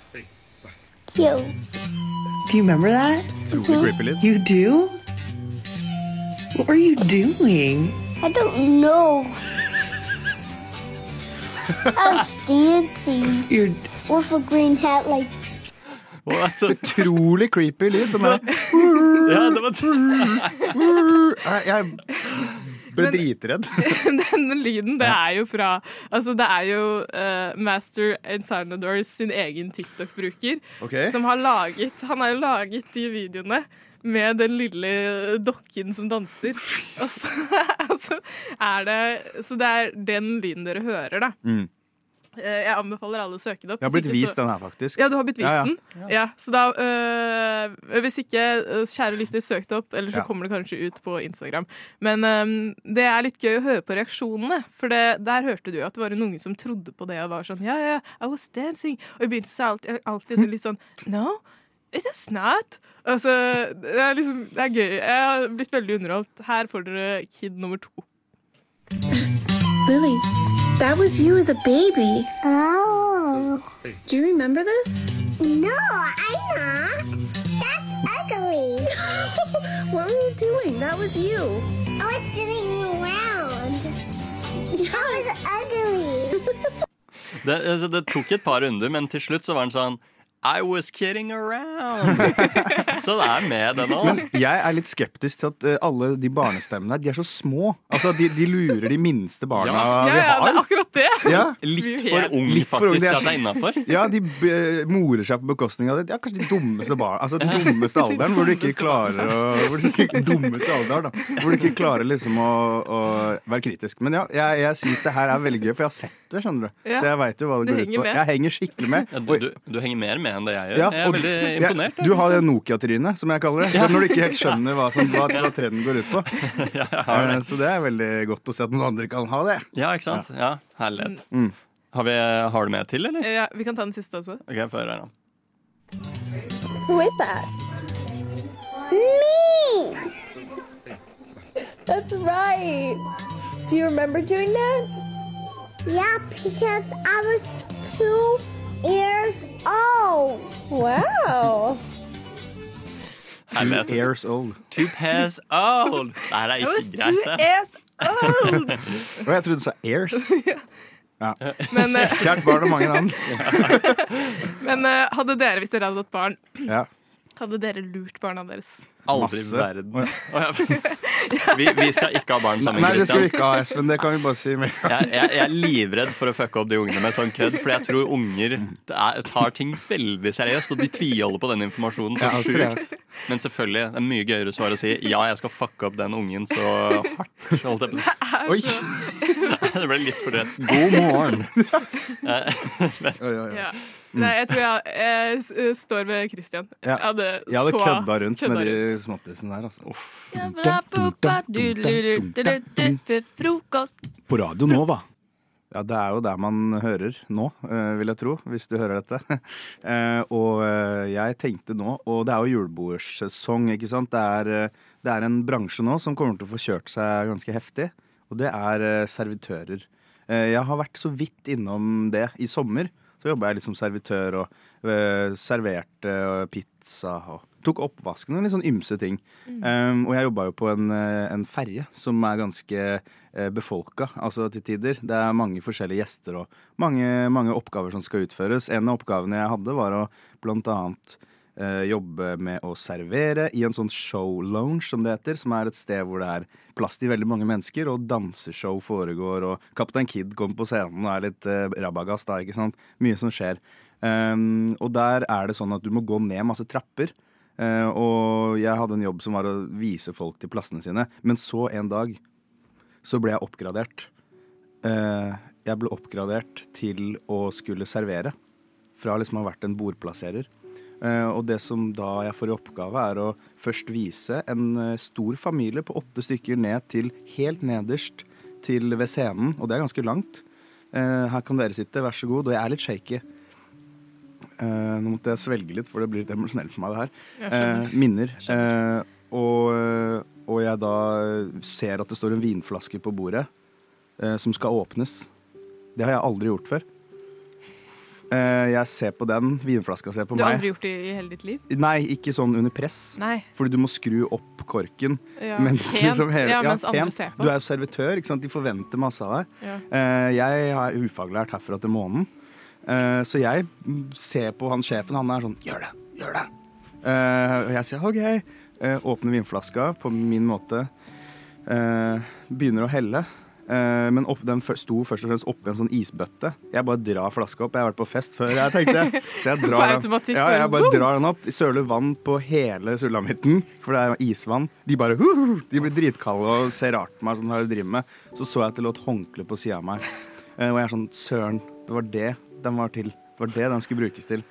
[SPEAKER 24] Cute.
[SPEAKER 26] Do you remember that?
[SPEAKER 2] Utrolig creepy lyd.
[SPEAKER 26] You do? What were you doing?
[SPEAKER 24] I don't know. I was dancing
[SPEAKER 26] You're
[SPEAKER 24] with a green hat like
[SPEAKER 2] Utrolig creepy lyd. Den der.
[SPEAKER 6] Ja, det var
[SPEAKER 2] Jeg ble dritredd. [LAUGHS]
[SPEAKER 8] Denne lyden, det er jo fra Altså, det er jo uh, Master Insanadors sin egen TikTok-bruker
[SPEAKER 2] okay.
[SPEAKER 8] som har laget Han har jo laget de videoene med den lille dokken som danser. [LAUGHS] Og så, altså, er det Så det er den lyden dere hører, da.
[SPEAKER 2] Mm.
[SPEAKER 8] Eh, Jeg anbefaler alle å søke det opp.
[SPEAKER 2] Jeg har blitt vist
[SPEAKER 8] så-
[SPEAKER 2] den her, faktisk.
[SPEAKER 8] Ja, du har blitt vist
[SPEAKER 2] Ja, ja.
[SPEAKER 8] den? Ja, så da øh, Hvis ikke, øh, kjære lytter, søk det opp, eller så
[SPEAKER 2] Ja.
[SPEAKER 8] kommer det kanskje ut på Instagram. Men øh, det er litt gøy å høre på reaksjonene, for det, der hørte du jo at det var en unge som trodde på det og var sånn Ja, ja, I was dancing. Og i begynnelsen så er jeg alltid, alltid sånn litt sånn No, it is not. Altså, det er liksom Det er gøy. Jeg har blitt veldig underholdt. Her får dere kid nummer to.
[SPEAKER 26] Lily, that was you as a baby.
[SPEAKER 24] Oh.
[SPEAKER 26] Do you remember this?
[SPEAKER 24] No, I'm not. That's ugly. [LAUGHS]
[SPEAKER 26] what were you doing? That was you.
[SPEAKER 24] I was sitting around. That was ugly. [LAUGHS]
[SPEAKER 6] Det, altså, det tok et par runder, men til slutt så var den sånn I was kidding around. [LAUGHS] så det er med, den òg.
[SPEAKER 2] jeg er litt skeptisk til at eh, alle de barnestemmene de er så små. Altså, de, de lurer de minste barna
[SPEAKER 6] Ja.
[SPEAKER 2] vi
[SPEAKER 8] Ja, ja, det er akkurat det.
[SPEAKER 2] Ja.
[SPEAKER 6] Litt for ung,
[SPEAKER 2] Litt for ung,
[SPEAKER 6] faktisk,
[SPEAKER 2] de er
[SPEAKER 6] at det er innafor.
[SPEAKER 2] Ja, de morer seg på bekostning av det. Ja, kanskje de dummeste barna Altså den dummeste [LAUGHS] alderen hvor du ikke klarer å hvor du ikke, Dummeste alderen, da. Hvor du ikke klarer liksom å, å være kritisk. Men ja, jeg, jeg syns det her er veldig gøy, for jeg har sett det, skjønner du.
[SPEAKER 6] Ja.
[SPEAKER 2] Så jeg veit jo hva det
[SPEAKER 6] Du
[SPEAKER 2] går ut på.
[SPEAKER 6] med.
[SPEAKER 2] Jeg henger skikkelig med.
[SPEAKER 6] Ja, du, du, du henger mer med enn det jeg gjør.
[SPEAKER 2] Ja,
[SPEAKER 6] jeg er veldig
[SPEAKER 2] imponert.
[SPEAKER 6] imponert.
[SPEAKER 2] Du har det Nokia-trynet, som jeg kaller det. Er når du ikke helt skjønner hva, som, hva, [LAUGHS] hva trenden går ut på. [LAUGHS]
[SPEAKER 6] har det.
[SPEAKER 2] Eh, Så det er veldig godt å se at noen andre kan ha det.
[SPEAKER 6] Ja, ikke sant? Ja, Herlighet.
[SPEAKER 2] Mm.
[SPEAKER 6] Har, vi, har du med til, eller?
[SPEAKER 8] Ja, vi kan ta den siste også.
[SPEAKER 6] Ok, få høre her, nå.
[SPEAKER 26] Who is that?
[SPEAKER 24] Me.
[SPEAKER 26] That's right. Do you remember doing that?
[SPEAKER 24] Yeah, because I was two years old.
[SPEAKER 26] Wow.
[SPEAKER 2] Two years old.
[SPEAKER 6] Two pairs old. Det her er ikke greit,
[SPEAKER 8] two
[SPEAKER 6] det.
[SPEAKER 8] years old.
[SPEAKER 2] Og jeg trodde du sa airs. [LAUGHS] Ja.
[SPEAKER 8] Men, eh,
[SPEAKER 2] Kjært barn har mange navn. [LAUGHS]
[SPEAKER 8] Men eh, hadde dere, hvis dere hadde hatt barn,
[SPEAKER 2] Ja.
[SPEAKER 8] Hadde dere lurt barna deres?
[SPEAKER 6] Aldri i verden. Oh, [LAUGHS] ja. vi, vi skal ikke ha barn sammen,
[SPEAKER 2] Nei, det skal vi ikke ha, Espen. Det kan vi bare si med.
[SPEAKER 6] Jeg, jeg, jeg er livredd for å fucke opp de ungene med sånn kødd, for jeg tror unger er, tar ting veldig seriøst, og de tviholder på den informasjonen så sjukt. Men selvfølgelig, det er mye gøyere svar å si ja, jeg skal fucke opp den ungen så hardt. Holdt jeg på.
[SPEAKER 2] Oi! [LAUGHS]
[SPEAKER 6] Det ble litt for drøyt. God morgen. [LAUGHS]
[SPEAKER 8] Ja. Nei, jeg tror jeg, jeg eh, står med Christian.
[SPEAKER 2] Ja.
[SPEAKER 8] Jeg hadde,
[SPEAKER 2] Jeg hadde kødda rundt
[SPEAKER 8] kødda
[SPEAKER 2] med de småttisene der, altså. På Radio nå, hva? Ja, det er jo der man hører nå, eh, vil jeg tro, hvis du hører dette. [LAUGHS] Eh, og jeg tenkte nå, og det er jo julebordsesong, ikke sant. Det er, det er en bransje nå som kommer til å få kjørt seg ganske heftig, og det er servitører. Eh, jeg har vært så vidt innom det i sommer. Så jobba jeg litt som servitør og eh, serverte eh, pizza og tok oppvasken og litt sånn ymse ting. Um, og jeg jobba jo på en, eh, en ferje som er ganske uh, befolka, altså til tider. Det er mange forskjellige gjester og mange, mange oppgaver som skal utføres. En av oppgavene jeg hadde, var å blant annet jobbe med å servere i en sånn show lounge, som det heter. Som er et sted hvor det er plass til veldig mange mennesker, og danseshow foregår, og Kaptein Kid kommer på scenen og er litt uh, rabagast, da, ikke sant. Mye som skjer. Um, og der er det sånn at du må gå ned masse trapper. Uh, og jeg hadde en jobb som var å vise folk til plassene sine. Men så en dag så ble jeg oppgradert. Uh, jeg ble oppgradert til å skulle servere. Fra liksom å ha vært en bordplasserer. Eh, og det som da jeg får i oppgave, er å først vise en eh, stor familie på åtte stykker ned til helt nederst til ved scenen, og det er ganske langt. Eh, her kan dere sitte, vær så god. Og jeg er litt shaky. Nå måtte jeg svelge litt, for det blir litt emosjonelt for meg, det her. Minner. Og, og jeg da ser at det står en vinflaske på bordet som skal åpnes. Det har jeg aldri gjort før. Eh, jeg ser på den, vinflaska ser på
[SPEAKER 8] Du har aldri gjort det i hele ditt liv?
[SPEAKER 2] Nei, ikke sånn under press.
[SPEAKER 8] Nei.
[SPEAKER 2] Fordi du må skru opp korken.
[SPEAKER 8] Ja,
[SPEAKER 2] mens,
[SPEAKER 8] pent.
[SPEAKER 2] liksom hele,
[SPEAKER 8] Ja, mens andre
[SPEAKER 2] pent.
[SPEAKER 8] ser på.
[SPEAKER 2] Du er jo servitør, ikke sant? de forventer masse av deg.
[SPEAKER 8] Ja.
[SPEAKER 2] Eh, jeg er ufaglært herfra til månen. Eh, så jeg ser på han sjefen, han er sånn Gjør det! Gjør det! Og jeg sier OK. Åpner vinflaska på min måte. Begynner å helle. Eh, men opp, den sto først og fremst oppi en sånn isbøtte. Jeg bare drar flaska opp. Jeg har vært på fest før, jeg tenkte. [LAUGHS] Så jeg drar den, ja, jeg bare drar den opp. Søler vann på hele sulamitten, for det er isvann. De bare uh, De blir dritkalde og ser rart på meg. Sånn, hva du driver med? Så så jeg at det lå et håndkle på sida av meg. Eh, og jeg er sånn Søren, det var det den var til. Det var det den skulle brukes til.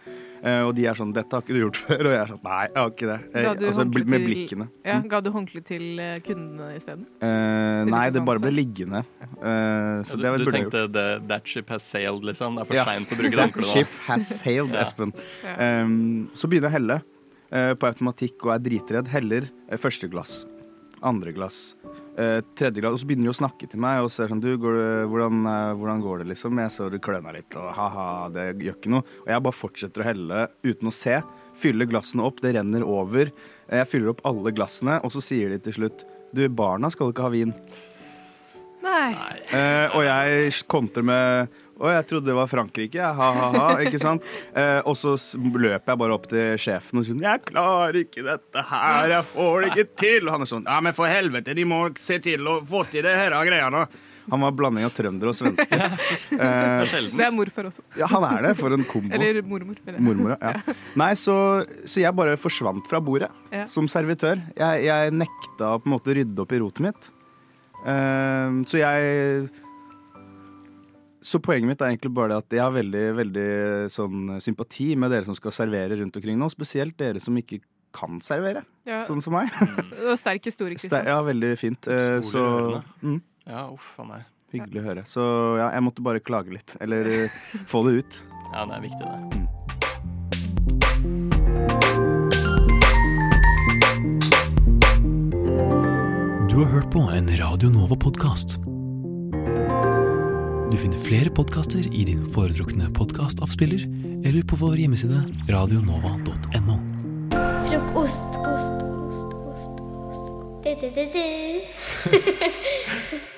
[SPEAKER 2] Eh, og de er sånn Dette har ikke du gjort [LAUGHS] før. Og jeg er sånn Nei, jeg har ikke det. Eh,
[SPEAKER 8] Ga
[SPEAKER 2] altså, med
[SPEAKER 8] til-
[SPEAKER 2] blikkene.
[SPEAKER 8] Ja,
[SPEAKER 2] Mm.
[SPEAKER 8] Ga du håndkle til eh, kundene isteden? Uh,
[SPEAKER 2] nei, det bare ble liggende. Uh, så
[SPEAKER 6] Ja, du,
[SPEAKER 2] det
[SPEAKER 6] du
[SPEAKER 2] jeg gjort.
[SPEAKER 6] tenkte the, that ship has sailed, liksom? Det er for
[SPEAKER 2] Ja.
[SPEAKER 6] seint å bruke det [LAUGHS]
[SPEAKER 2] That
[SPEAKER 6] håndkleet nå.
[SPEAKER 2] ship has sailed, Espen.
[SPEAKER 6] Ja.
[SPEAKER 2] Um, så begynner jeg å helle uh, på automatikk og er dritredd. Heller eh, første glass, andre glass, eh, tredje glass. Og så begynner de å snakke til meg og ser sånn Du, går det, hvordan, eh, hvordan går det, liksom? Jeg så du kløna litt, og ha-ha, det gjør ikke noe. Og jeg bare fortsetter å helle uten å se. Fyller glassene opp, det renner over. Eh, Jeg fyller opp alle glassene, og så sier de til slutt Du, barna skal ikke ha vin.
[SPEAKER 8] Nei.
[SPEAKER 2] Eh, og jeg kontrer med Å, jeg trodde det var Frankrike. Ha-ha-ha. Ikke sant? [LAUGHS] Eh, og så løper jeg bare opp til sjefen og sier Jeg klarer ikke dette her. Jeg får det ikke til. Og han er sånn Ja, men for helvete, de må se til å få til det her greia nå'. Han var blanding av trønder og svenske. [LAUGHS] Eh,
[SPEAKER 8] Det er morfar også.
[SPEAKER 2] ja, han er det. For en kombo.
[SPEAKER 8] Eller mormor. Eller.
[SPEAKER 2] Mormor, [LAUGHS] ja. Nei, så, så jeg bare forsvant fra bordet
[SPEAKER 8] Ja.
[SPEAKER 2] som servitør. Jeg, jeg nekta å på en måte rydde opp i rotet mitt. Eh, så jeg Så poenget mitt er egentlig bare det at jeg har veldig, veldig sånn sympati med dere som skal servere rundt omkring nå. Spesielt dere som ikke kan servere,
[SPEAKER 8] Ja.
[SPEAKER 2] sånn som meg.
[SPEAKER 8] Det var sterk historie, Kristian.
[SPEAKER 2] Ja, veldig fint. Eh, så mm,
[SPEAKER 6] Ja, uff a meg.
[SPEAKER 2] Hyggelig å høre. Så ja, jeg måtte bare klage litt. Eller eh, [LAUGHS] få det ut.
[SPEAKER 6] Ja, det er viktig, det.
[SPEAKER 7] Du har hørt på en Radio Nova-podkast. Du finner flere podkaster i din foretrukne podkastavspiller eller på vår hjemmeside radionova.no.
[SPEAKER 27] Frokost, ost, ost, ost, ost. Du, du, du, du. [LAUGHS] [LAUGHS]